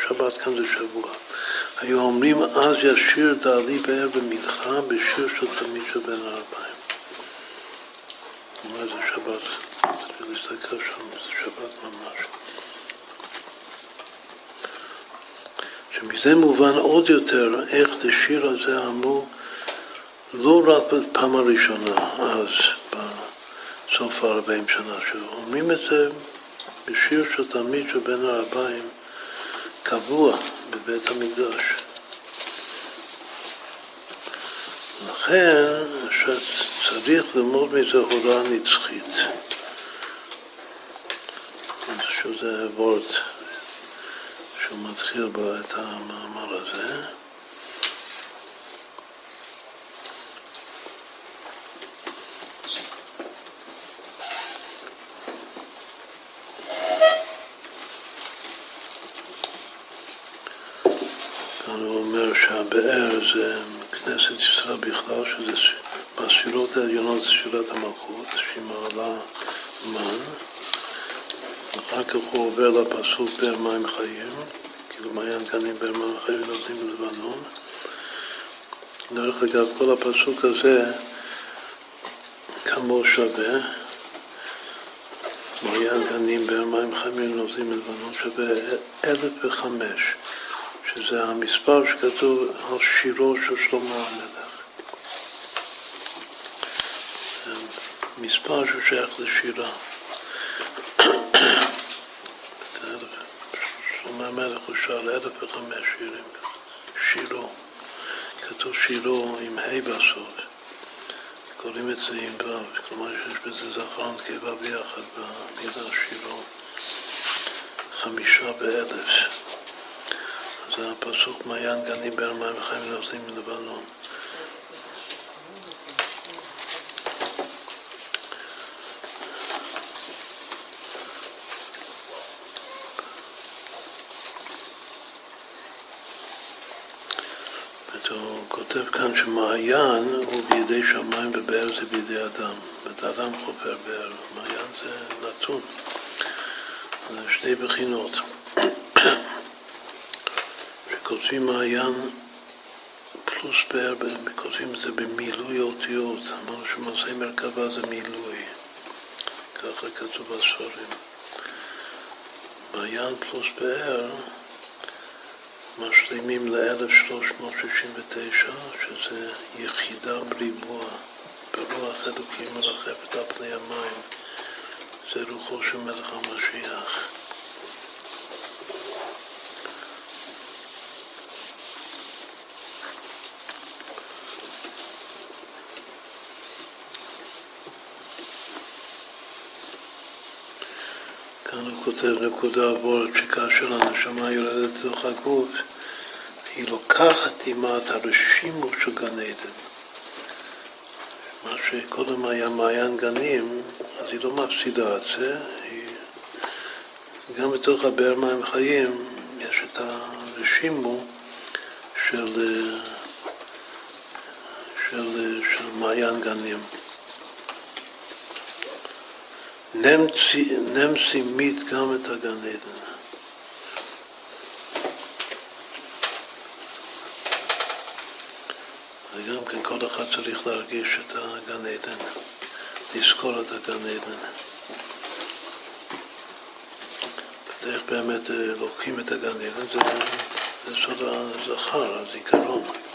שבת כאן זה שבוע. היו אומרים אז ישיר דעלי בערב במנחה בשיר של תלמיד של בן הארבעים. מה זה שבת? צריך להסתכל שם, זה שבת ממש. שמזה מובן עוד יותר איך לשיר הזה אמרו לא רק בפעם הראשונה, אז בסוף הארבעים שנה, שאומרים את זה בשיר של תלמיד של בין הארבעים קבוע בבית המקדש. לכן שצריך ללמוד מזה הוראה נצחית, שזה וורט שהוא מתחיל את המאמר הזה. כאן הוא אומר שהבאר זה כנסת ישראל בכלל, שזה בספירות העליונות זה שירת המלכות, שהיא מעלה מן. אחר כך הוא עובר לפסוק באר מים חיים, כאילו מעיין גנים באר מים חיים נותנים בלבנון. דרך אגב, כל הפסוק הזה כמו שווה, מעיין גנים באר מים חיים נותנים בלבנון שווה אלף וחמש, שזה המספר שכתוב על שירו של שלמה המלך. מספר ששייך לשירה. שלמה המלך הוא שר אלף וחמש שירים, שירו. כתוב שירו עם ה' בסוף, קוראים את זה עם ו', כלומר שיש בזה זכרון נקבה ביחד במילה שירו, חמישה באלף. זה הפסוק מעיין גנים באר מים וחיים נוסעים מלבנון. הוא כותב כאן שמעיין הוא בידי שמיים ובאר זה בידי אדם. זאת אדם חופר באר, מעיין זה נתון. זה שתי בחינות. (coughs) כשכותבים מעיין פלוס באר, כותבים את זה במילוי אותיות. אמרנו שמעשה מרכבה זה מילוי. ככה כתוב בספרים. מעיין פלוס באר משלימים ל-1369, שזה יחידה בריבוע, ברוח אלוקים מרחפת על פני המים. זה רוחו של מלך המשיח. כאן הוא כותב נקודה עבורת שכאשר הנשמה יורדת לתוך הגוף היא לוקחת עימה את הרשימו של גן עדן. מה שקודם היה מעיין גנים, אז היא לא מפסידה את זה, היא... גם בתוך הבאר מים חיים יש את הרשימו של, של, של מעיין גנים. נמצי מיט גם את הגן עדן. וגם כן כל אחד צריך להרגיש את הגן עדן, לזכור את הגן עדן. ואיך באמת אה, לוקחים את הגן עדן, זה סוד הזכר, הזיכרון.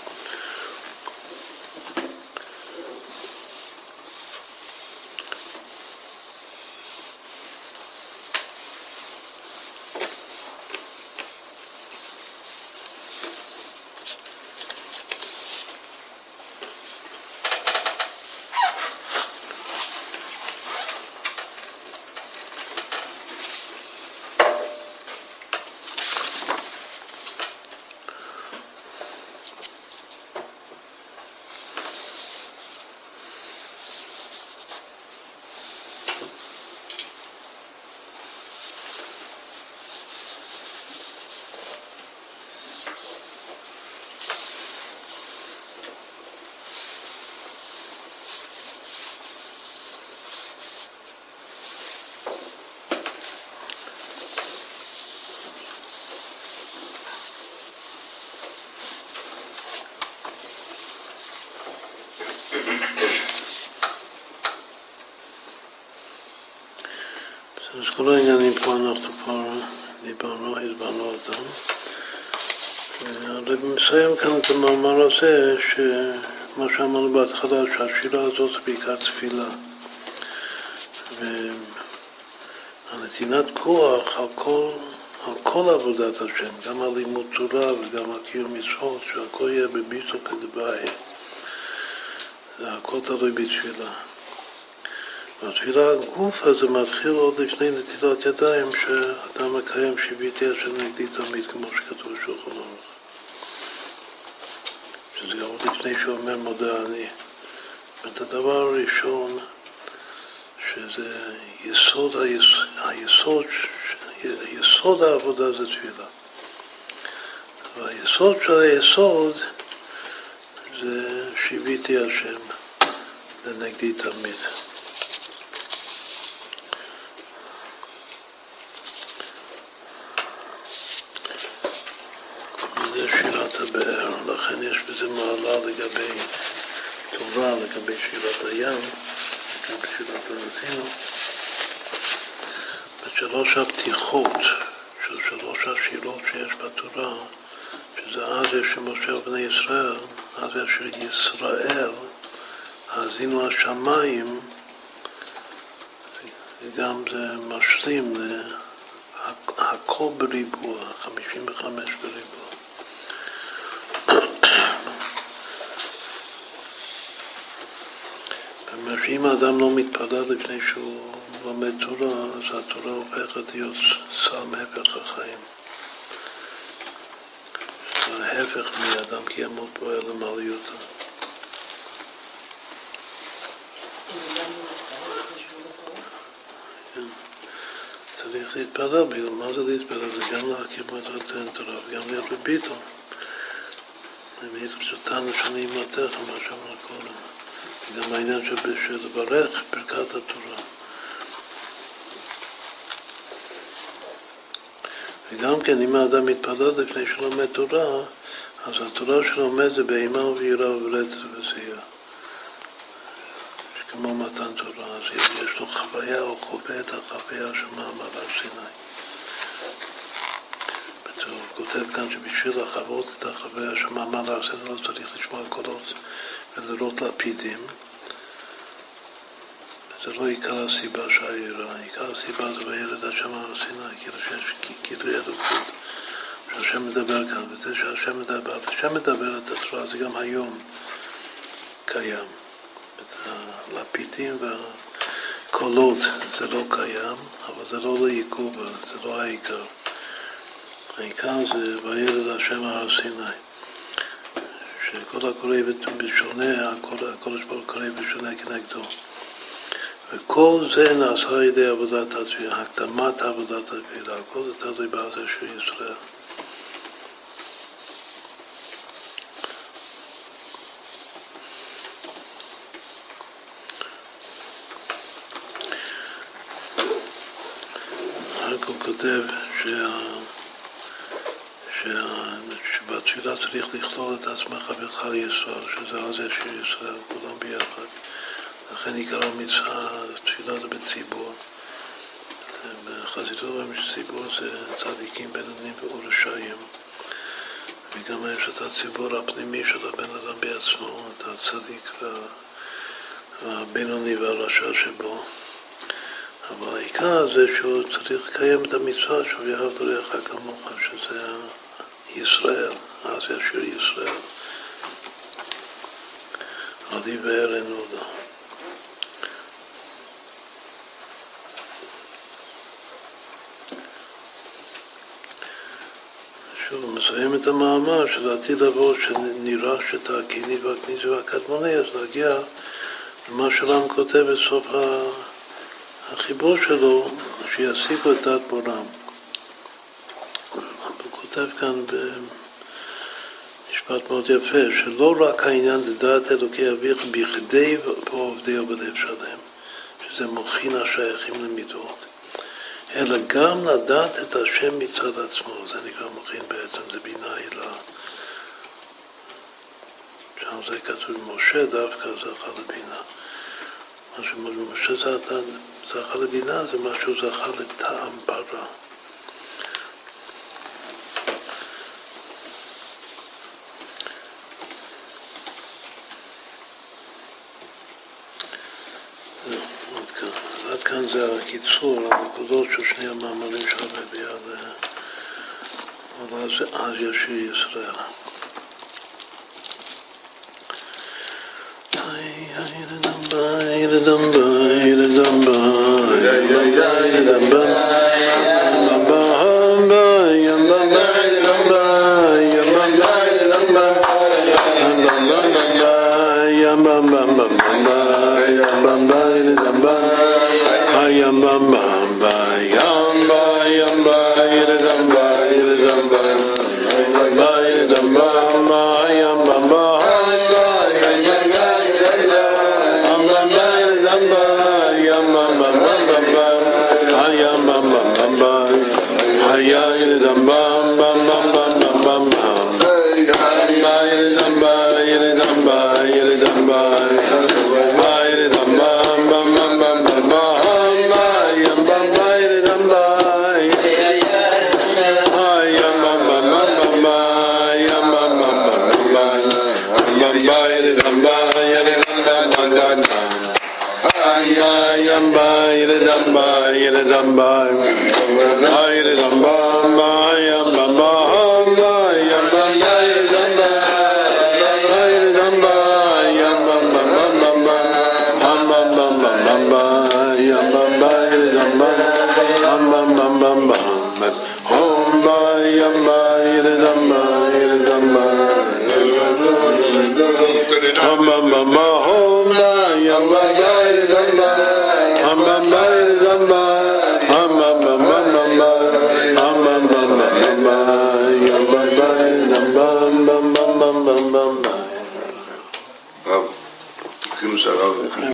כל העניינים פה אנחנו כבר דיברנו, הסברנו אותם. הרב מסיים כאן את המאמר הזה, שמה שאמרנו בהתחלה, שהשירה הזאת בעיקר תפילה. והנתינת כוח על כל, על כל עבודת השם, גם על לימוד תורה וגם על קיום מצוות, שהכל יהיה בביטו כדבעי. זה הכל תלוי בתפילה. והתפילה הגוף הזה מתחיל עוד לפני נטילת ידיים שאדם מקיים שיביתי אשר נגדי תמיד כמו שכתוב בשולחן ערוך. שזה עוד לפני שאומר מודה אני. זאת הדבר הראשון שזה יסוד, היסוד, יסוד העבודה זה תפילה. והיסוד של היסוד זה שיביתי השם לנגדי תמיד. זה שירת הבאר, לכן יש בזה מעלה לגבי טובה, לגבי שירת הים, גם שירת האזינו. בשלוש הפתיחות של שלוש השירות שיש בתורה, שזה אז יש שמשה ובני ישראל, אז יש ישראל, האזינו השמיים, וגם זה משלים הכל בריבוע, 55 בריבוע. שאם האדם לא מתפלל לפני שהוא לומד תורה, אז התורה הופכת להיות סל מהפך החיים. ההפך מאדם כי ימות פועל למעליותו. צריך להתפלל, בגלל מה זה להתפלל? זה גם להכיר מטרת תורה וגם להיות בביטול. אם יהיה פשוטן לשני אימתך, מה שאמר קודם. וגם העניין של של לברך ברכת התורה. וגם כן, אם האדם מתפלל לפני שהוא לומד תורה, אז התורה שלומד זה באימה וביראה וברצף וסיוע. כמו מתן תורה, אז יש לו חוויה, הוא חווה את החוויה של מעמד הר סיני. הוא כותב כאן שבשביל לחוות את החוויה של מעמד הר סיני לא צריך לשמוע קולות ולראות לפידים. זה לא עיקר הסיבה שהעירה, עיקר הסיבה זה וירד השם הר סיני, כאילו שיש כאילו אלוקות, שהשם מדבר כאן, וזה שהשם מדבר, השם מדבר את התורה זה גם היום קיים. הלפידים והקולות זה לא קיים, אבל זה לא לעיכוב, זה לא העיקר. העיקר זה וירד השם הר סיני. שכל הקורא בשונה, הקודש ברוך קורא בשונה כנגדו. וכל זה נעשה על ידי עבודת התפילה, הקדמת עבודת התפילה, כל זה תלוי בעזה של ישראל. הוא כותב. שה... שבתפילה צריך לכלול את עצמך בכלל ישראל, שזה הזה של ישראל, כולם ביחד. לכן עיקר המצווה, תפילה זה בציבור. בחסידות ציבור זה צדיקים, בינונים ורשעים. וגם יש את הציבור הפנימי של הבן אדם בעצמו, את הצדיק והבינוני והרשע שבו. אבל העיקר זה שהוא צריך לקיים את המצווה שהוא יאהב לרעך כמוך, שזה ישראל, אז יש ישראל. עדי באר נודה. שוב, מסיים את המאמר שלעתיד לבוא שנראה שתעקיני והכניסי והקדמוני, אז להגיע למה שלם כותב בסוף החיבור שלו, שיסיפו את דעת בורם. הוא כותב כאן במשפט מאוד יפה, שלא רק העניין זה דעת אלוקי אביך בכדי ועובדי בלב שלם, שזה מוכין השייכים למידות. אלא גם לדעת את השם מצד עצמו, זה נקרא מוכין בעצם, זה בינה הילה. שם זה כתוב, משה דווקא זכה לבינה. מה שמשה זכה לבינה זה מה שהוא זכה לטעם ברע. עד כאן זה הקיצור, הנקודות של שני המאמרים של הרבי על אז ישיר ישראל. Yam